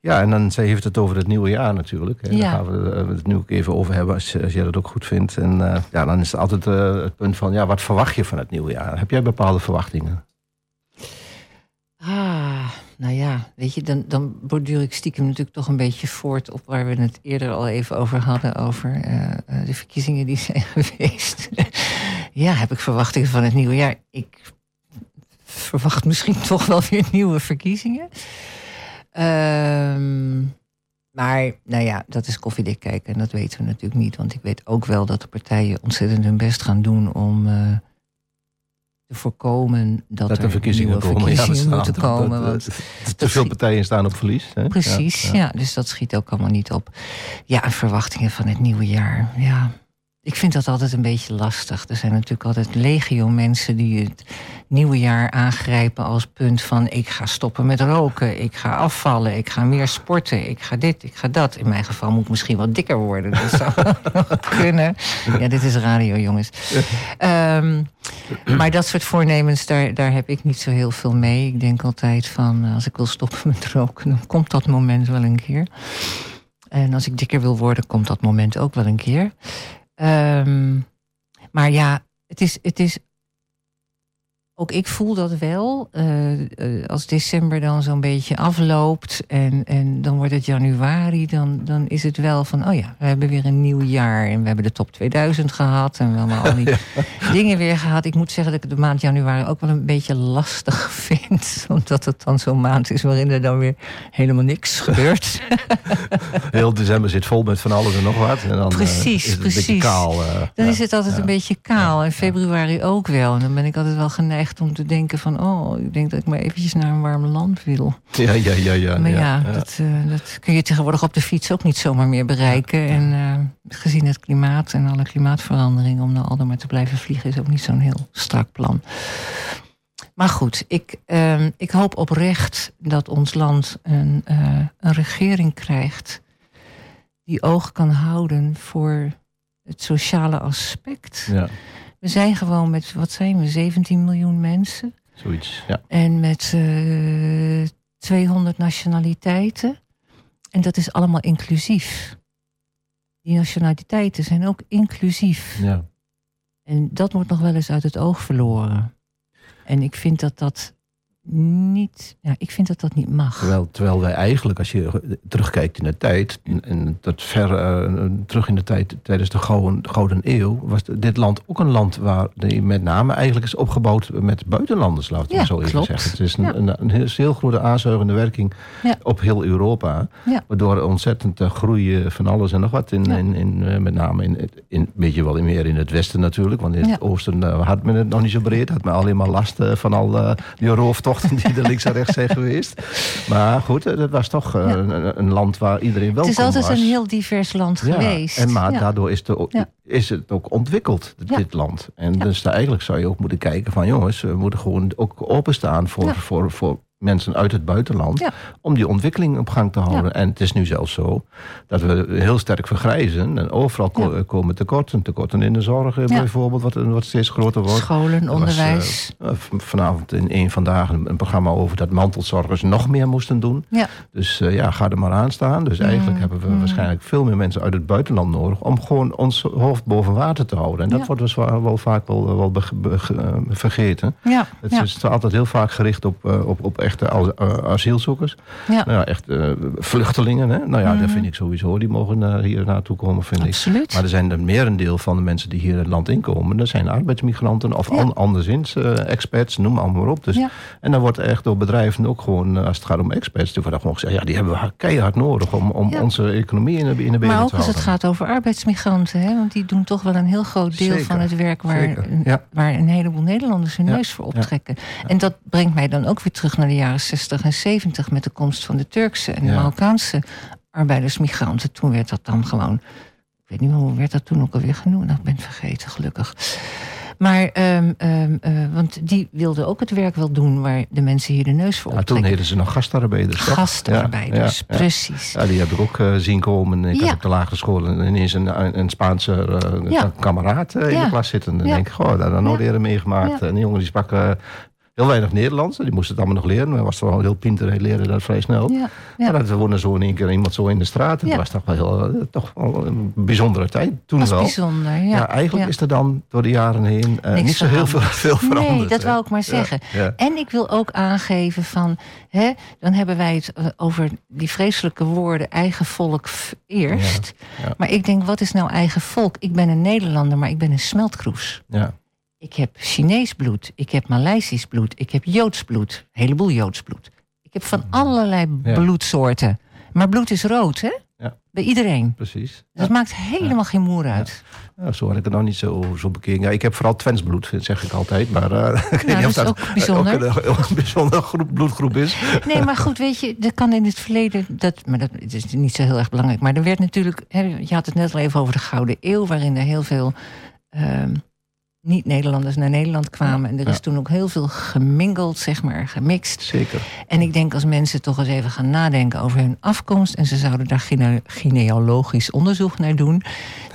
Ja, en dan zij heeft het over het nieuwe jaar natuurlijk. Hè. Ja. Daar gaan we eh, het nu ook even over hebben, als, als jij dat ook goed vindt. En eh, ja, dan is het altijd eh, het punt van, ja, wat verwacht je van het nieuwe jaar? Heb jij bepaalde verwachtingen? Ah, nou ja, weet je, dan, dan borduur ik stiekem natuurlijk toch een beetje voort op waar we het eerder al even over hadden, over de verkiezingen die zijn geweest. ja, heb ik verwachtingen van het nieuwe jaar? Ik verwacht misschien toch wel weer nieuwe verkiezingen. Ehm, maar, nou ja, dat is koffiedik kijken en dat weten we natuurlijk niet. Want ik weet ook wel dat de partijen ontzettend hun best gaan doen om eh, te voorkomen dat, Dat er er verkiezingen nieuwe komen. Ja, verkiezingen dat moeten dat- komen. dat- want Te dat veel partijen staan op verlies. Hè? Precies, Ja, ja, ja. Dus dat schiet ook allemaal niet op. Ja, en verwachtingen van het nieuwe jaar. Ja, ik vind dat altijd een beetje lastig. Er zijn natuurlijk altijd legio mensen die het nieuwe jaar aangrijpen als punt van... ik ga stoppen met roken, ik ga afvallen, ik ga meer sporten... ik ga dit, ik ga dat. In mijn geval moet ik misschien wat dikker worden. Dat zou kunnen. Ja, dit is radio, jongens. Ehm, maar dat soort voornemens, daar, daar heb ik niet zo heel veel mee. Ik denk altijd van, eh, als ik wil stoppen met roken... dan komt dat moment wel een keer. En als ik dikker wil worden, komt dat moment ook wel een keer. Ehm, maar ja, het is, het is. Ook ik voel dat wel. eh, eh, als december dan zo'n beetje afloopt en, en dan wordt het januari, dan, dan is het wel van: oh ja, we hebben weer een nieuw jaar. En we hebben de top 2000 gehad en we hebben al die dingen weer gehad. Ik moet zeggen dat ik de maand januari ook wel een beetje lastig vind. Omdat het dan zo'n maand is waarin er dan weer helemaal niks gebeurt. Heel december zit vol met van alles en nog wat. En dan eh, Precies, is het een beetje precies. kaal. Dan ja. is het altijd ja. een beetje kaal. En februari ook wel. En dan ben ik altijd wel geneigd om te denken van... oh, ik denk dat ik maar eventjes naar een warm land wil. Ja, ja, ja. ja, maar ja, ja. Dat, eh, dat kun je tegenwoordig op de fiets ook niet zomaar meer bereiken. En eh, gezien het klimaat en alle klimaatveranderingen... om nou al maar te blijven vliegen is ook niet zo'n heel strak plan. Maar goed, ik, ehm, ik hoop oprecht dat ons land een, eh, een regering krijgt... die oog kan houden voor het sociale aspect. ja, We zijn gewoon met, wat zijn we, 17 miljoen mensen. zoiets. Ja. En met eh 200 nationaliteiten. En dat is allemaal inclusief. Die nationaliteiten zijn ook inclusief. Ja. En dat wordt nog wel eens uit het oog verloren. En ik vind dat dat niet. Ja, ik vind dat dat niet mag. Terwijl, terwijl wij eigenlijk, als je terugkijkt in de tijd, en- dat ver eh, terug in de tijd, tijdens de Gouden, Gouden Eeuw, was dit land ook een land waar die met name eigenlijk is opgebouwd met buitenlanders, laten we Ja, het zo even klopt. zeggen. Het is een, Ja. een, een heel, grote aanzuigende werking Ja. op heel Europa, waardoor ontzettend uh, groei van alles en nog wat, in, in, in, eh, met name in, in, weet je wel, meer in het westen natuurlijk, want in het oosten eh, had men het nog niet zo breed, had men alleen maar last eh, van al eh, die rooftochten die er links en rechts zijn geweest. Maar goed, eh, dat was toch eh, een, een land waar iedereen Het welkom is altijd was. een heel divers land Ja, geweest. En maar daardoor is, de, is het ook ontwikkeld, dit, land. En dus daar eigenlijk zou je ook moeten kijken van jongens, we moeten gewoon ook openstaan voor, voor, voor mensen uit het buitenland. Ja. Om die ontwikkeling op gang te houden. Ja. En het is nu zelfs zo dat we heel sterk vergrijzen. En overal Ja. komen tekorten. Tekorten in de zorg eh, bijvoorbeeld, wat, wat steeds groter wordt. Scholen, was, onderwijs. eh, vanavond in een vandaag een, een programma over dat mantelzorgers nog meer moesten doen. Dus eh, ja, ga er maar aan staan. Dus eigenlijk hebben we waarschijnlijk veel meer mensen uit het buitenland nodig om gewoon ons hoofd boven water te houden. En dat wordt dus wel, wel vaak wel, wel eh, vergeten. Het is altijd heel vaak gericht op, eh, op, op echte as- eh, asielzoekers. Ja. Nou ja, echt eh, vluchtelingen. Hè? Nou ja, dat Mhm. vind ik sowieso. Die mogen eh, hier naartoe komen, vind ik. Absoluut. Maar er zijn een merendeel van de mensen die hier het land inkomen. Dat zijn arbeidsmigranten of Ja. an- anderszins eh, expats, noem allemaal maar op. Dus, Ja. En dan wordt echt door bedrijven ook gewoon, als het gaat om expats, die worden gewoon gezegd, ja, die hebben we keihard nodig om, om onze economie in de, in de benen Maar ook te als houden. het gaat over arbeidsmigranten, hè, want die doen toch wel een heel groot deel Zeker, van het werk waar, waar een heleboel Nederlanders hun neus voor optrekken. En dat brengt mij dan ook weer terug naar de jaren 60 en 70 met de komst van de Turkse en de Ja. Marokkaanse arbeidersmigranten. Toen werd dat dan gewoon, ik weet niet meer hoe werd dat toen ook alweer genoemd, nou, ik ben het vergeten gelukkig. Maar, ehm, ehm, eh, want die wilden ook het werk wel doen waar de mensen hier de neus voor Ja, toen heten ze nog gastarbeiders. toch? Gastarbeiders, Ja, ja, ja. precies. Ja, die heb ik ook eh, zien komen. Ik had op de lagere school en ineens een, een Spaanse Ja. kameraad in de klas zitten. En denk ik, goh, daar had ik nooit eerder meegemaakt. En die jongen die sprak heel weinig Nederlands. Die moest het allemaal nog leren. Maar was wel heel pinter, hij leerde dat vrij snel. Ja, dat we wonen zo in één keer iemand zo in de straat. En Ja. dat was toch wel, heel, eh, toch wel een bijzondere tijd. Toen wel. bijzonder, ja. Ja, eigenlijk is er dan door de jaren heen eh, niet zo heel veel, veranderd. veel veranderd. Nee, dat hè. wou ik maar zeggen. En ik wil ook aangeven van, hè, dan hebben wij het eh, over die vreselijke woorden eigen volk eerst. Maar ik denk, wat is nou eigen volk? Ik ben een Nederlander, maar ik ben een smeltkroes. Ja. Ik heb Chinees bloed, ik heb Maleisisch bloed, ik heb Joods bloed, een heleboel Joods bloed. Ik heb van allerlei Mm. Ja. bloedsoorten. Maar bloed is rood, hè? Ja. Bij iedereen. Precies. Dat maakt helemaal geen moer uit. Ja, zo had ik het nog niet zo, zo bekeken. Ja, ik heb vooral Twents bloed, zeg ik altijd. Maar eh, ik weet niet of dat is ook bijzonder. ook een, een bijzondere groep, bloedgroep is. Nee, maar goed, weet je, dat kan in het verleden. Dat, maar dat het is niet zo heel erg belangrijk. Maar er werd natuurlijk. Hè, je had het net al even over de Gouden Eeuw, waarin er heel veel. ehm, niet-Nederlanders naar Nederland kwamen. En er is Ja. toen ook heel veel gemingeld, zeg maar, gemixt. Zeker. En ik denk als mensen toch eens even gaan nadenken over hun afkomst. en ze zouden daar gene- genealogisch onderzoek naar doen.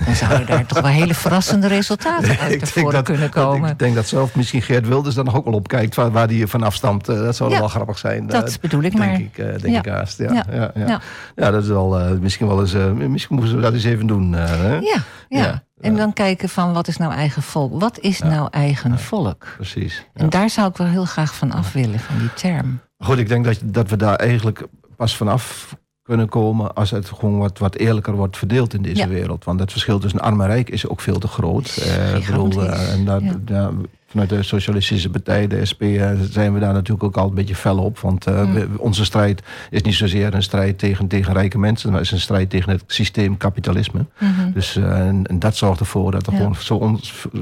dan zouden daar toch wel hele verrassende resultaten uit voren kunnen komen. Ik denk dat zelf misschien Geert Wilders dan ook wel op kijkt waar, waar die vanaf stamt. Eh, dat zou Ja, wel grappig zijn. dat eh, bedoel ik denk maar. Ik, eh, denk Ja. ik haast. Ja, Ja. ja. Ja, ja. Ja. dat is wel eh, misschien wel eens. misschien moeten we dat eens even doen. Ja, ja. En dan kijken van wat is nou eigen volk? Wat is nou eigen volk? Precies. En daar zou ik wel heel graag van af willen, van die term. Goed, ik denk dat, dat we daar eigenlijk pas vanaf kunnen komen als het gewoon wat, wat eerlijker wordt verdeeld in deze Ja. wereld. Want het verschil tussen arm en rijk is ook veel te groot. Eh, bedoel, eh, en daar, Ja. daar- vanuit de Socialistische Partij, de SP, eh, zijn we daar natuurlijk ook al een beetje fel op. Want eh, Mm. we- onze strijd is niet zozeer een strijd tegen, tegen rijke mensen, maar het is een strijd tegen het systeem kapitalisme. Mhm. Dus, eh, en, en dat zorgt ervoor dat er Ja. gewoon zo on-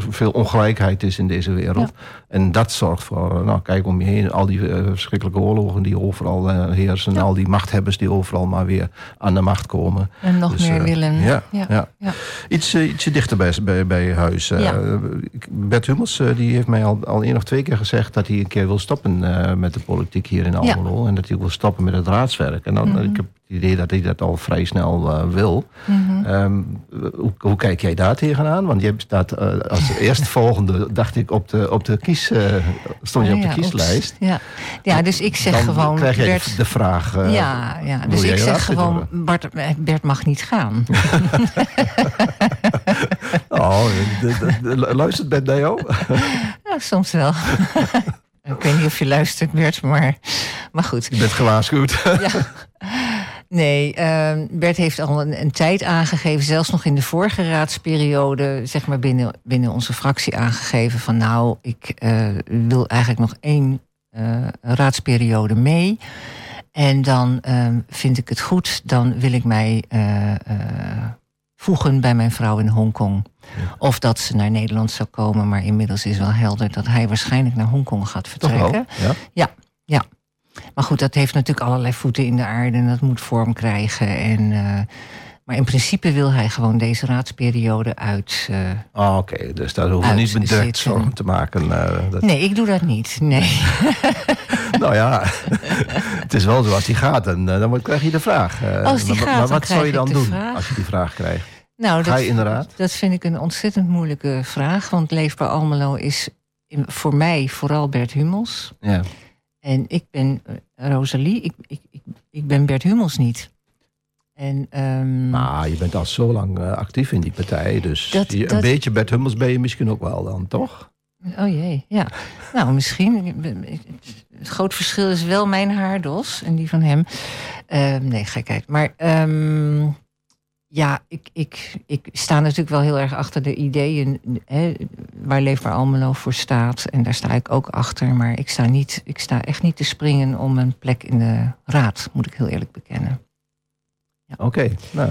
veel ongelijkheid is in deze wereld. En dat zorgt voor, nou kijk om je heen, al die eh, verschrikkelijke oorlogen die overal eh, heersen. Ja. Al die machthebbers die overal maar weer aan de macht komen. En nog Dus, meer eh, willen. Ja, ja. ja. ja. Iets, ietsje dichter bij, bij, bij huis. Bert Hummels die heeft mij al, al één of twee keer gezegd dat hij een keer wil stoppen met de politiek hier in. Almelo. En dat hij wil stoppen met het raadswerk. En dan, Mhm. ik heb het idee dat hij dat al vrij snel eh, wil. Mhm. Ehm, hoe, hoe kijk jij daar tegenaan? Want je staat eh, als eerstvolgende, dacht ik, op de, op de kies, eh, stond je Oh op de kieslijst. Ja. ja, dus ik zeg Dan gewoon. krijg jij de- Bert, de, vraag. ja, ja, dus jij ik zeg gewoon? Bart, Bert mag niet gaan. Oh, de- de- de- luistert Bert naar jou? Ja, soms wel. Ik weet niet of je luistert, Bert, maar, maar goed. Je bent gewaarschuwd. Ja. Nee, ehm, Bert heeft al een, een tijd aangegeven, zelfs nog in de vorige raadsperiode, zeg maar binnen, binnen onze fractie aangegeven van nou, ik eh, wil eigenlijk nog één eh, raadsperiode mee. En dan ehm, vind ik het goed, dan wil ik mij eh, voegen bij mijn vrouw in Hongkong. Of dat ze naar Nederland zou komen, maar inmiddels is wel helder dat hij waarschijnlijk naar Hongkong gaat Toch wel? vertrekken. Ja? Maar goed, dat heeft natuurlijk allerlei voeten in de aarde en dat moet vorm krijgen. En, eh, maar in principe wil hij gewoon deze raadsperiode uit. eh, Ah, Oké, dus daar hoeven we niet Uitzitten. zorgen te maken. eh, dat, Nee, ik doe dat niet. Nee. Nou ja, het is wel zo als die gaat, en, dan krijg je de vraag. Als die maar, gaat, maar wat zou je dan doen vraag. als je die vraag krijgt? Nou, Ga dat, je inderdaad? dat vind ik een ontzettend moeilijke vraag. Want Leefbaar Almelo is in- voor mij vooral Bert Hummels. Ja. En ik ben eh, Rosalie, ik, ik, ik, ik ben Bert Hummels niet. En, Maar je bent al zo lang eh, actief in die partij, dus Dat- je- een beetje Bert Hummels ben je misschien ook wel dan, toch? Oh jee, ja. Nou, misschien. Het groot verschil is wel mijn haardos en die van hem. Ehm, nee, gekheid. Maar ehm, ja, ik, ik, ik sta natuurlijk wel heel erg achter de ideeën hè, waar Leefbaar Almelo voor staat. En daar sta ik ook achter. Maar ik sta, niet, ik sta echt niet te springen om een plek in de raad, moet ik heel eerlijk bekennen. Oké, nou,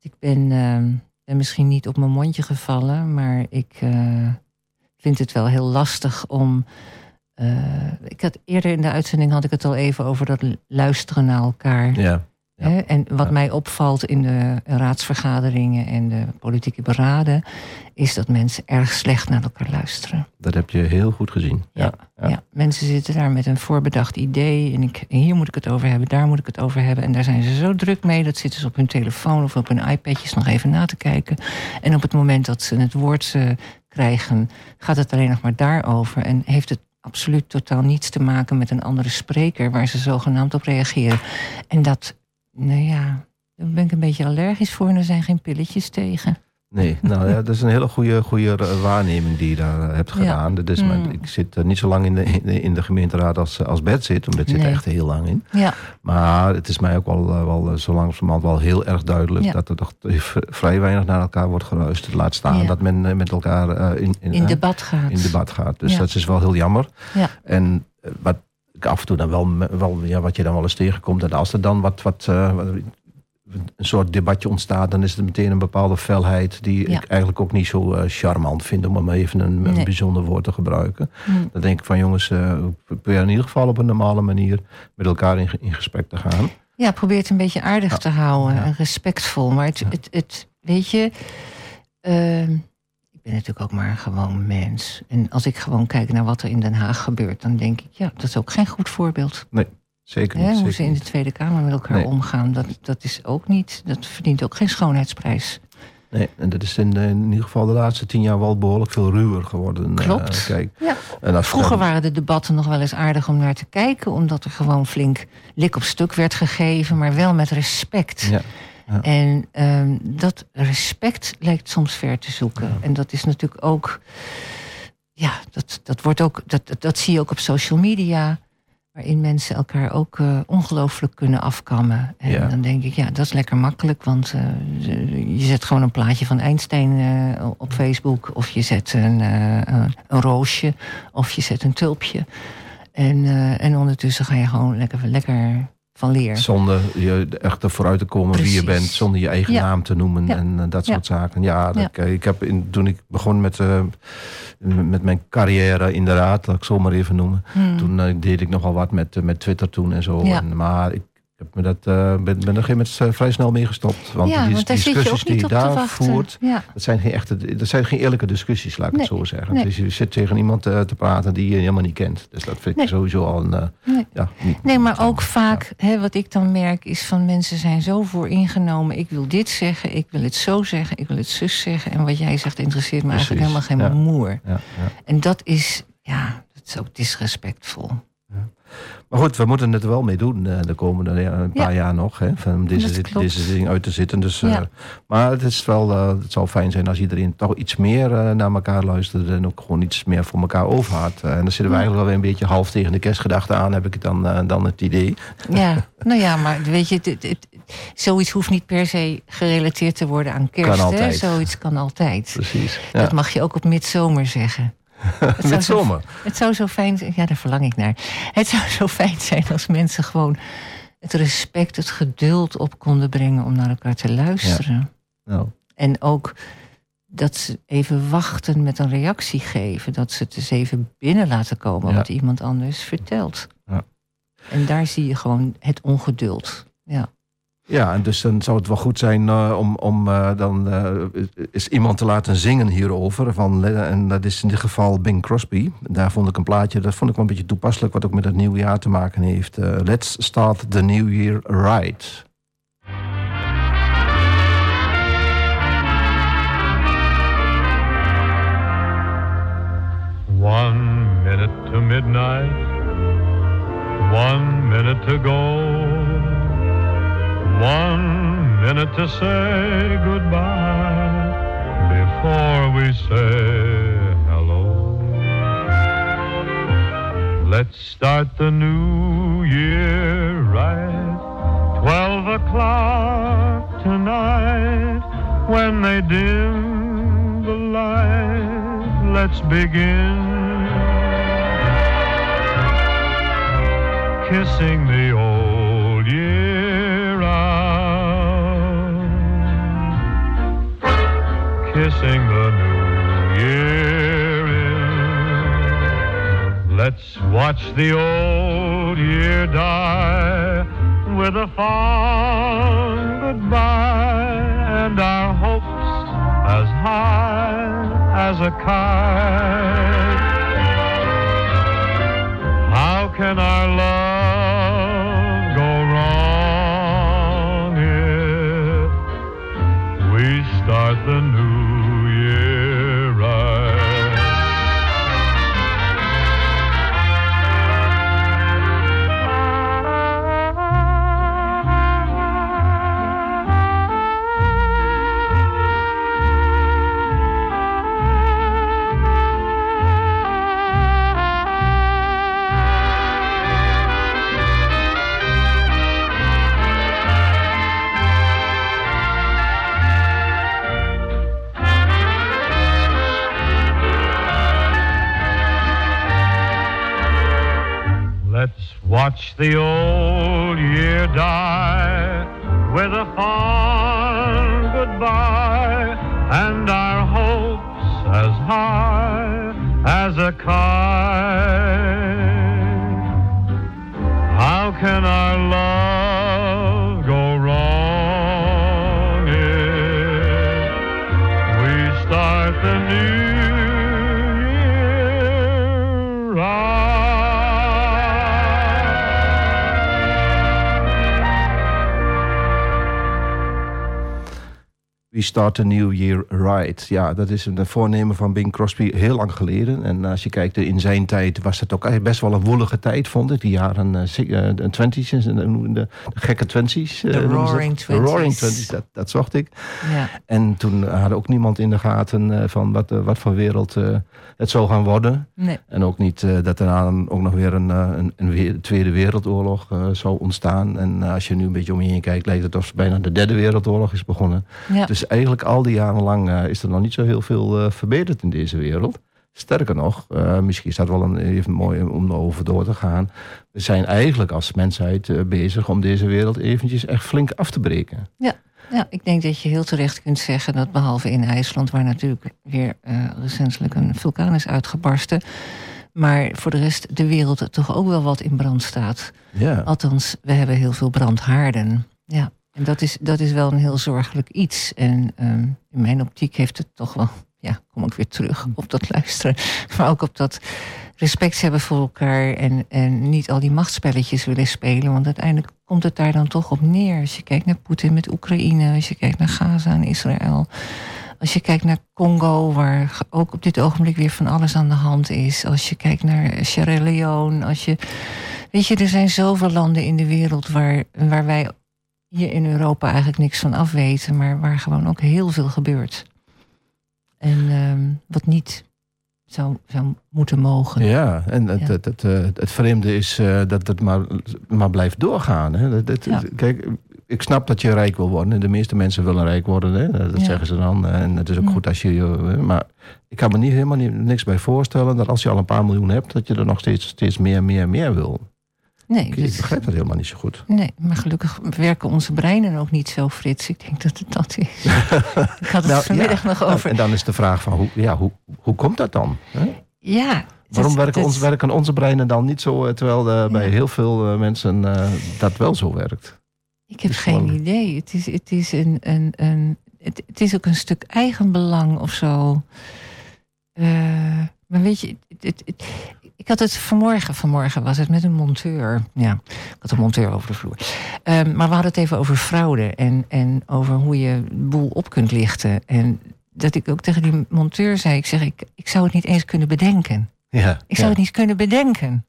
Ik ben, ehm, ben misschien niet op mijn mondje gevallen, maar ik eh, vind het wel heel lastig om. eh, ik had, eerder in de uitzending had ik het al even over dat luisteren naar elkaar. ja. Ja. Hè? En wat Ja. mij opvalt in de raadsvergaderingen en de politieke beraden, is dat mensen erg slecht naar elkaar luisteren. Dat heb je heel goed gezien. Ja. Ja. Mensen zitten daar met een voorbedacht idee. En, ik, hier moet ik het over hebben, daar moet ik het over hebben. En daar zijn ze zo druk mee. Dat zitten ze op hun telefoon of op hun iPadjes nog even na te kijken. En op het moment dat ze het woord eh, krijgen, gaat het alleen nog maar daarover. En heeft het absoluut totaal niets te maken met een andere spreker waar ze zogenaamd op reageren. En dat, nou ja, daar ben ik een beetje allergisch voor. En er zijn geen pilletjes tegen. Nee, nou ja, dat is een hele goede, goede waarneming die je daar eh, hebt Ja. gedaan. Dat is, Mm. Ik zit eh, niet zo lang in de, in de, gemeenteraad als, eh, als Bert zit. Want Bert zit er Nee. echt heel lang in. Ja, Maar het is mij ook wel, wel zo langzamerhand wel heel erg duidelijk... Ja. dat er toch vrij weinig naar elkaar wordt geluisterd. Laat staan Ja. dat men met elkaar in, in, in debat gaat. in debat gaat. Dus Ja. dat is wel heel jammer. Ja. En wat af en toe dan wel, wel ja, wat je dan wel eens tegenkomt... en als er dan wat, wat, eh, een soort debatje ontstaat... dan is het meteen een bepaalde felheid... die Ja. ik eigenlijk ook niet zo eh, charmant vind... om maar even een, een bijzonder woord te gebruiken. Mm. Dan denk ik van jongens, eh probeer in ieder geval op een normale manier... met elkaar in, ge- in gesprek te gaan. Ja, probeer het een beetje aardig Ja. te houden Ja. en respectvol. Maar het, het, het weet je, ehm, ik ben natuurlijk ook maar een gewoon mens. En als ik gewoon kijk naar wat er in Den Haag gebeurt, dan denk ik, ja, dat is ook geen goed voorbeeld. Zeker Hè, niet. hoe zeker ze in de. Tweede Kamer met elkaar Nee. omgaan, dat, dat is ook niet, dat verdient ook geen schoonheidsprijs. Nee, en dat is in, de- in ieder geval de laatste tien jaar wel behoorlijk veel ruwer geworden. eh, Klopt. kijk. Ja. En als Vroeger dan- waren de debatten nog wel eens aardig om naar te kijken, omdat er gewoon flink lik op stuk werd gegeven, maar wel met respect. Ja. Ja. En ehm, dat respect lijkt soms ver te zoeken. En dat is natuurlijk ook. Ja, dat, dat, wordt ook, dat, dat, dat zie je ook op social media. Waarin mensen elkaar ook eh, ongelooflijk kunnen afkammen. En Ja. dan denk ik, ja, dat is lekker makkelijk. Want eh, je zet gewoon een plaatje van Einstein eh, op Facebook. Of je zet een, een, een roosje. Of je zet een tulpje. En, en ondertussen ga je gewoon lekker, lekker van leer. Zonder je echt vooruit te komen wie je bent, zonder je eigen Ja. naam te noemen Ja. en eh, dat Ja. soort zaken. Ja, Ja. Ik, heb in, toen ik begon met, eh, met mijn carrière in de raad, laat ik zo maar even noemen. Hmm. Toen eh, deed ik nogal wat met, eh, met Twitter toen en zo. En, maar ik heb me dat, eh, ben, ben er op een gegeven moment eh, vrij snel mee gestopt. Want ja, die, want discussies die je daar voert, Ja. dat zijn geen echte, dat zijn geen eerlijke discussies, laat ik het zo zeggen. Nee. Dus je zit tegen iemand eh, te praten die je helemaal niet kent. Dus dat vind ik Nee. sowieso al een. Nee. ja, niet, Nee, maar ook vaak, hè, wat ik dan merk, is van mensen zijn zo vooringenomen. Ik wil dit zeggen, ik wil het zo zeggen, ik wil het zus zeggen. En wat jij zegt interesseert me eigenlijk helemaal geen moer. En dat is, ja, dat is ook disrespectvol. Maar goed, we moeten het er wel mee doen eh, de komende een paar jaar nog. Hè, van deze, deze ding uit te zitten. Dus, eh, maar het, is wel, eh, het zou fijn zijn als iedereen toch iets meer naar elkaar luistert. En ook gewoon iets meer voor elkaar over had. Eh, en dan zitten we eigenlijk wel weer een beetje half tegen de kerstgedachte aan, heb ik dan, dan het idee. Ja, nou ja, maar weet je, zoiets hoeft niet per se gerelateerd te worden aan kerst. Kan hè? altijd. Zoiets kan altijd. Precies. Ja. Dat mag je ook op midzomer zeggen. Het zou Met zo- zomer. Het zou zo fijn zijn, ja, daar verlang ik naar. Het zou zo fijn zijn als mensen gewoon het respect, het geduld op konden brengen om naar elkaar te luisteren. Nou, En ook dat ze even wachten met een reactie geven. Dat ze het eens even binnen laten komen Ja. wat iemand anders vertelt. Ja. En daar zie je gewoon het ongeduld. Ja. Ja, en dus dan zou het wel goed zijn eh, om, om eh, dan eh, is iemand te laten zingen hierover. Van, en dat is in dit geval Bing Crosby. Daar vond ik een plaatje, dat vond ik wel een beetje toepasselijk, wat ook met het nieuwe jaar te maken heeft. Let's start the new year right. One minute to midnight, one minute to go, one minute to say goodbye before we say hello. Let's start the new year right, twelve o'clock tonight when they dim the light. Let's begin kissing the old kissing the new year in. Let's watch the old year die with a fond goodbye and our hopes as high as a kite. How can our love the old start the new year right. Ja, dat is een voornemen van Bing Crosby heel lang geleden. En als je kijkt in zijn tijd was het ook best wel een woelige tijd, vond ik. Die jaren eh, eh, de twenties, en de, de, gekke twenties. eh, De dat. roaring De roaring twenties. twenties, dat, dat zocht ik. Ja. En toen hadden ook niemand in de gaten eh, van wat, eh, wat voor wereld eh, het zou gaan worden. Nee. En ook niet eh, dat er ook nog weer een, eh, een, Tweede Wereldoorlog eh, zou ontstaan. En als je nu een beetje om je heen kijkt, lijkt het alsof bijna de Derde Wereldoorlog is begonnen. Ja. Dus eigenlijk al die jaren lang is er nog niet zo heel veel verbeterd in deze wereld. Sterker nog, misschien is dat wel een, even mooi om erover door te gaan. We zijn eigenlijk als mensheid bezig om deze wereld eventjes echt flink af te breken. Ja, ik denk dat je heel terecht kunt zeggen dat behalve in IJsland, waar natuurlijk weer recentelijk een vulkaan is uitgebarsten, maar voor de rest de wereld toch ook wel wat in brand staat. Ja, Althans, we hebben heel veel brandhaarden. Ja, en dat is, dat is wel een heel zorgelijk iets. En ehm, in mijn optiek heeft het toch wel, ja, kom ik weer terug op dat luisteren, maar ook op dat respect hebben voor elkaar en, en niet al die machtspelletjes willen spelen. Want uiteindelijk komt het daar dan toch op neer. Als je kijkt naar Poetin met Oekraïne, als je kijkt naar Gaza en Israël. Als je kijkt naar Congo, waar ook op dit ogenblik weer van alles aan de hand is. Als je kijkt naar Sierra Leone, als je Weet je, er zijn zoveel landen in de wereld waar, waar wij hier in Europa eigenlijk niks van afweten, maar waar gewoon ook heel veel gebeurt. En ehm, wat niet zou, zou moeten mogen. Ja, en het, Ja. het, het, eh, het vreemde is eh, dat het maar, maar blijft doorgaan. Hè? Dat, dat- Ja. Kijk, ik snap dat je rijk wil worden. De meeste mensen willen rijk worden. Hè? Dat Ja. zeggen ze dan. En het is ook Ja. goed als je... eh, Maar ik kan me niet, helemaal niet, niks bij voorstellen... dat als je al een paar miljoen hebt... dat je er nog steeds, steeds meer, meer, meer wil. Nee, Ik, begrijp dat helemaal niet zo goed. nee, maar gelukkig werken onze breinen ook niet zo, Frits. Ik denk dat het dat is. ik had het Nou, vanmiddag ja. nog over. En dan is de vraag van, hoe, ja, hoe, hoe komt dat dan? Hè? Ja. Waarom werken, dat- ons, werken onze breinen dan niet zo... eh, terwijl eh, bij Ja. heel veel eh, mensen eh, dat wel zo werkt? Ik heb geen idee. Het is, het is een. een, een het, het is ook een stuk eigenbelang of zo. Eh, maar weet je, het, het- het- ik had het vanmorgen, vanmorgen was het met een monteur. Ja, ik had een monteur over de vloer. Ehm, maar we hadden het even over fraude en, en over hoe je de boel op kunt lichten. En dat ik ook tegen die monteur zei: ik zeg, ik, ik zou het niet eens kunnen bedenken. Ja, Ik zou ja. het niet kunnen bedenken.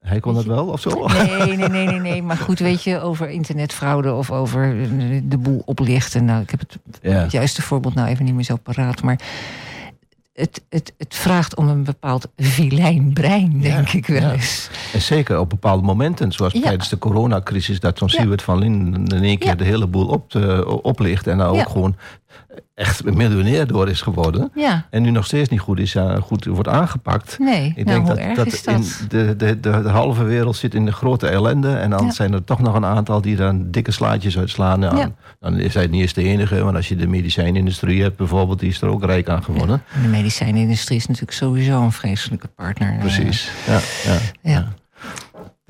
Hij kon dat wel of zo? Nee, nee, nee, nee, nee. Maar goed, weet je, over internetfraude of over de boel oplichten. Nou, ik heb het, Ja. het juiste voorbeeld nou even niet meer zo paraat. Maar het, het, het vraagt om een bepaald vilijn brein, denk Ja, ik wel ja. eens. En zeker op bepaalde momenten, zoals Ja. tijdens de coronacrisis, dat zo'n Ja. Siewert van Lin in één keer Ja. de hele boel op te- oplicht en Ja. ook gewoon echt een miljonair door is geworden. Ja, En nu nog steeds niet goed is, ja, goed wordt aangepakt. nee. Ik nou, denk dat, dat, is dat? In de, de, de, de halve wereld zit in de grote ellende. En dan Ja. zijn er toch nog een aantal die dan dikke slaatjes uitslaan. Ja. Dan is hij niet eens de enige. Want als je de medicijnindustrie hebt bijvoorbeeld, die is er ook rijk aan geworden. De medicijnindustrie is natuurlijk sowieso een vreselijke partner. eh, Precies. Ja, ja.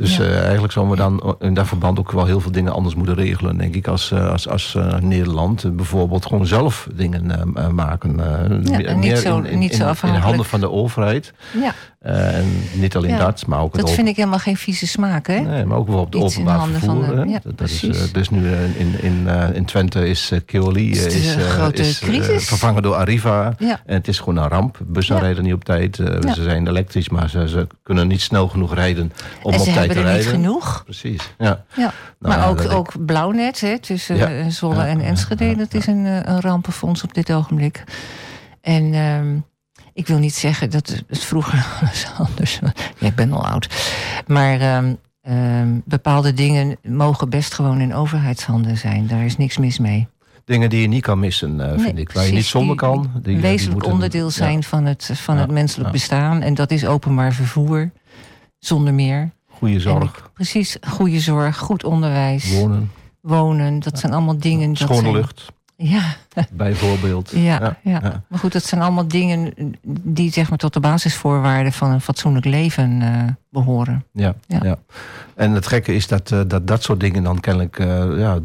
Ja. Dus Ja. eh, eigenlijk zouden we dan in dat verband ook wel heel veel dingen anders moeten regelen, denk ik, als, eh, als, als eh, Nederland. Bijvoorbeeld gewoon zelf dingen maken. meer- en niet meer zo- in, in, niet zo in- in afhankelijk. handen van de overheid. ja, Eh, en niet alleen Ja. dat, maar ook dat vind ik helemaal geen vieze smaak, hè? Nee, maar ook bijvoorbeeld Iets openbaar van vervoer. de- ja, dat is, eh, dus nu eh, in, in, in Twente is Keoli Is is, is, vervangen door Arriva. Ja. En het is gewoon een ramp. Bussen rijden niet op tijd. Ze zijn elektrisch, maar ze, ze kunnen niet snel genoeg rijden om op ze tijd hebben te er niet rijden. genoeg. Precies, ja. Ja. Nou maar ook, ik- ook Blauwnet hè, tussen Zwolle en Enschede. dat is een, een rampenfonds op dit ogenblik. En ehm, ik wil niet zeggen dat het vroeger was anders was. Ja, ik ben al oud. Maar ehm, ehm, bepaalde dingen mogen best gewoon in overheidshanden zijn. Daar is niks mis mee. Dingen die je niet kan missen, Nee, vind ik. Waar je niet zonder Die- kan. Die, wezenlijk onderdeel zijn van het, van Ja, het menselijk bestaan. En dat is openbaar vervoer. Zonder meer. Goede zorg, ik- precies, goede zorg, goed onderwijs, wonen, wonen. Dat zijn allemaal dingen. dat schone lucht, Ja, bijvoorbeeld. Ja, ja, ja. maar goed, dat zijn allemaal dingen die zeg maar tot de basisvoorwaarden van een fatsoenlijk leven eh, behoren. Ja, Ja. ja. En het gekke is dat eh, dat, dat soort dingen dan kennelijk eh, ja,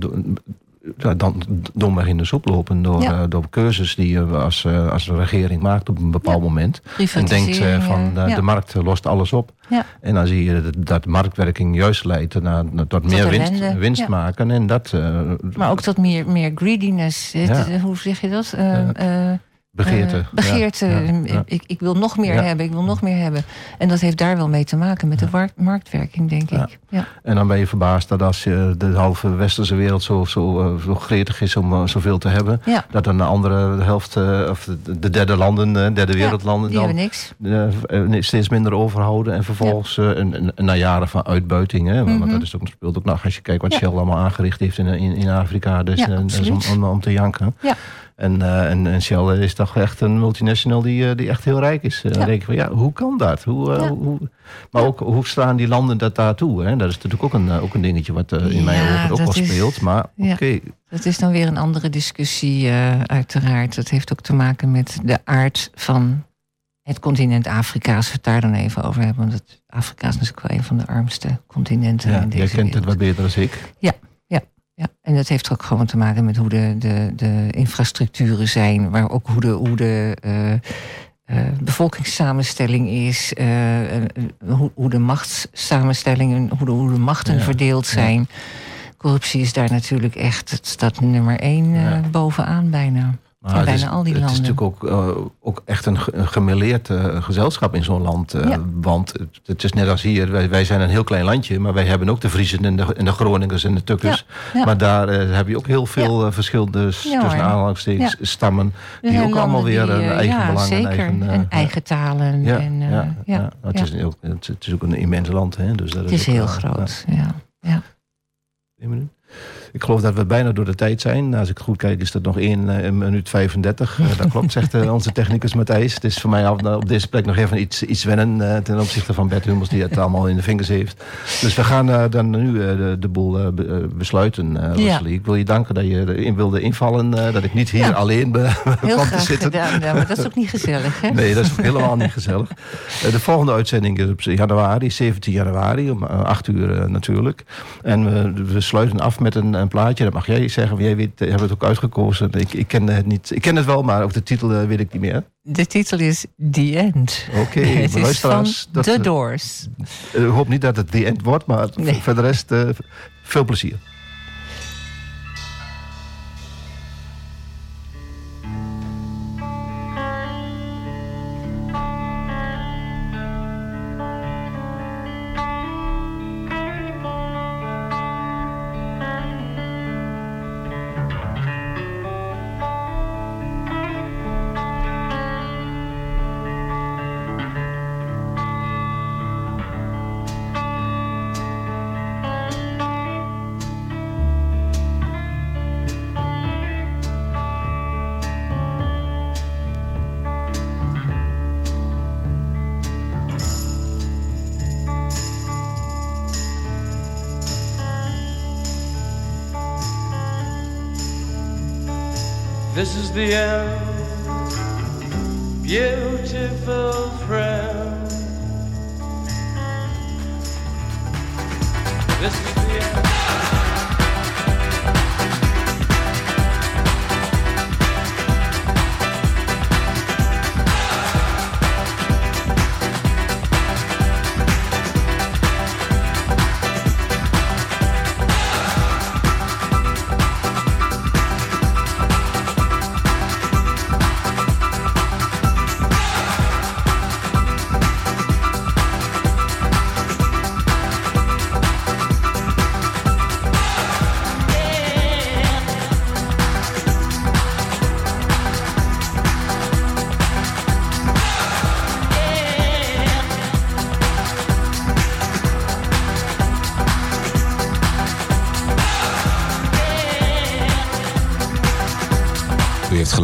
dan domweg in de soep lopen door, Ja. eh, door keuzes die je als, eh, als regering maakt op een bepaald Ja. moment. En denkt eh, van eh, eh, ja. de markt lost alles op. Ja. En dan zie je dat, dat marktwerking juist leidt naar, tot meer winst, winst maken. En dat eh, Maar ook tot meer, meer greediness. Eh, Hoe zeg je dat? Begeerte. eh, begeerte. Ja, ja, ja. Ik, ik wil nog meer hebben, ik wil nog meer hebben. En dat heeft daar wel mee te maken met de marktwerking, denk ik. Ja. En dan ben je verbaasd dat als je de halve westerse wereld zo, zo, eh, zo gretig is om eh, zoveel te hebben, dat dan de andere helft, of de, de derde landen, derde wereldlanden, Die dan hebben niks. steeds minder overhouden. En vervolgens, eh, en, na jaren van uitbuiting, hè, want Mhm. dat is ook, speelt ook nog als je kijkt wat. Shell allemaal aangericht heeft in, in, in Afrika. Dus, om, absoluut. om, om te janken. Ja. En, eh, en, en Shell is toch echt een multinational die, eh, die echt heel rijk is. Eh, Dan Ja. denk ik van ja, hoe kan dat? Hoe, Ja. hoe, maar ook hoe staan die landen dat daartoe? Hè? Dat is natuurlijk ook een, ook een dingetje wat in mijn ogen ook wel is- speelt. Maar oké, Dat is dan weer een andere discussie, uiteraard. Dat heeft ook te maken met de aard van het continent Afrika. Als we het daar dan even over hebben. Want Afrika is natuurlijk wel een van de armste continenten ja, in deze jij kent wereld. het wat beter dan ik. Ja, en dat heeft ook gewoon te maken met hoe de, de, de infrastructuren zijn, maar ook hoe de, hoe de eh, eh, bevolkingssamenstelling is, eh, hoe, hoe de machtssamenstellingen, hoe de, hoe de machten Ja, verdeeld ja. zijn. Corruptie is daar natuurlijk echt, het staat nummer één Ja. bovenaan bijna. Maar het is, bijna al die het is natuurlijk ook, eh, ook echt een, ge- een gemêleerd eh, gezelschap in zo'n land. eh, Ja. Want het, het is net als hier, wij, wij zijn een heel klein landje, maar wij hebben ook de Vriezen en de, en de Groningers en de Tukkers. Ja, ja. Maar daar eh, heb je ook heel veel eh, verschillende tussen aanhalingstekens stammen. Die ook allemaal weer die, een eh, eigen ja, belang zeker. en eigen, eh, en eigen talen. En, eh, ja. Het. Is ook, het, is ook een immens land. Hè? Dus dat Het is ook, heel eh, groot. Ja. Ja. Eén minuut. Ik geloof dat we bijna door de tijd zijn. Als ik goed kijk is dat nog 1 minuut 35. Eh, dat klopt, zegt eh, onze technicus Matthijs. Het is voor mij op, deze plek nog even iets, iets wennen... eh, ten opzichte van Bert Hummels die het allemaal in de vingers heeft. Dus we gaan eh, dan nu eh, de, de boel eh, be- eh, besluiten, eh Ja. Rosalie. Ik wil je danken dat je erin wilde invallen. eh, dat ik niet hier Ja. alleen ben Heel kwam te graag zitten. gedaan. Ja, maar dat is ook niet gezellig, hè? Nee, dat is ook helemaal niet gezellig. Eh, de volgende uitzending is op januari, 17 januari, om eh, 8 uur eh, natuurlijk. En we, we sluiten af met een, een plaatje. Dat mag jij zeggen, jij weet, eh, hebt het ook uitgekozen. Ik, ik ken het niet. Ik ken het wel, maar ook de titel eh, weet ik niet meer. De titel is The End. Oké, het is van luisteraars, The eh, Doors. Ik hoop niet dat het The End wordt, maar Nee. voor de rest veel plezier. The end, beautiful friend.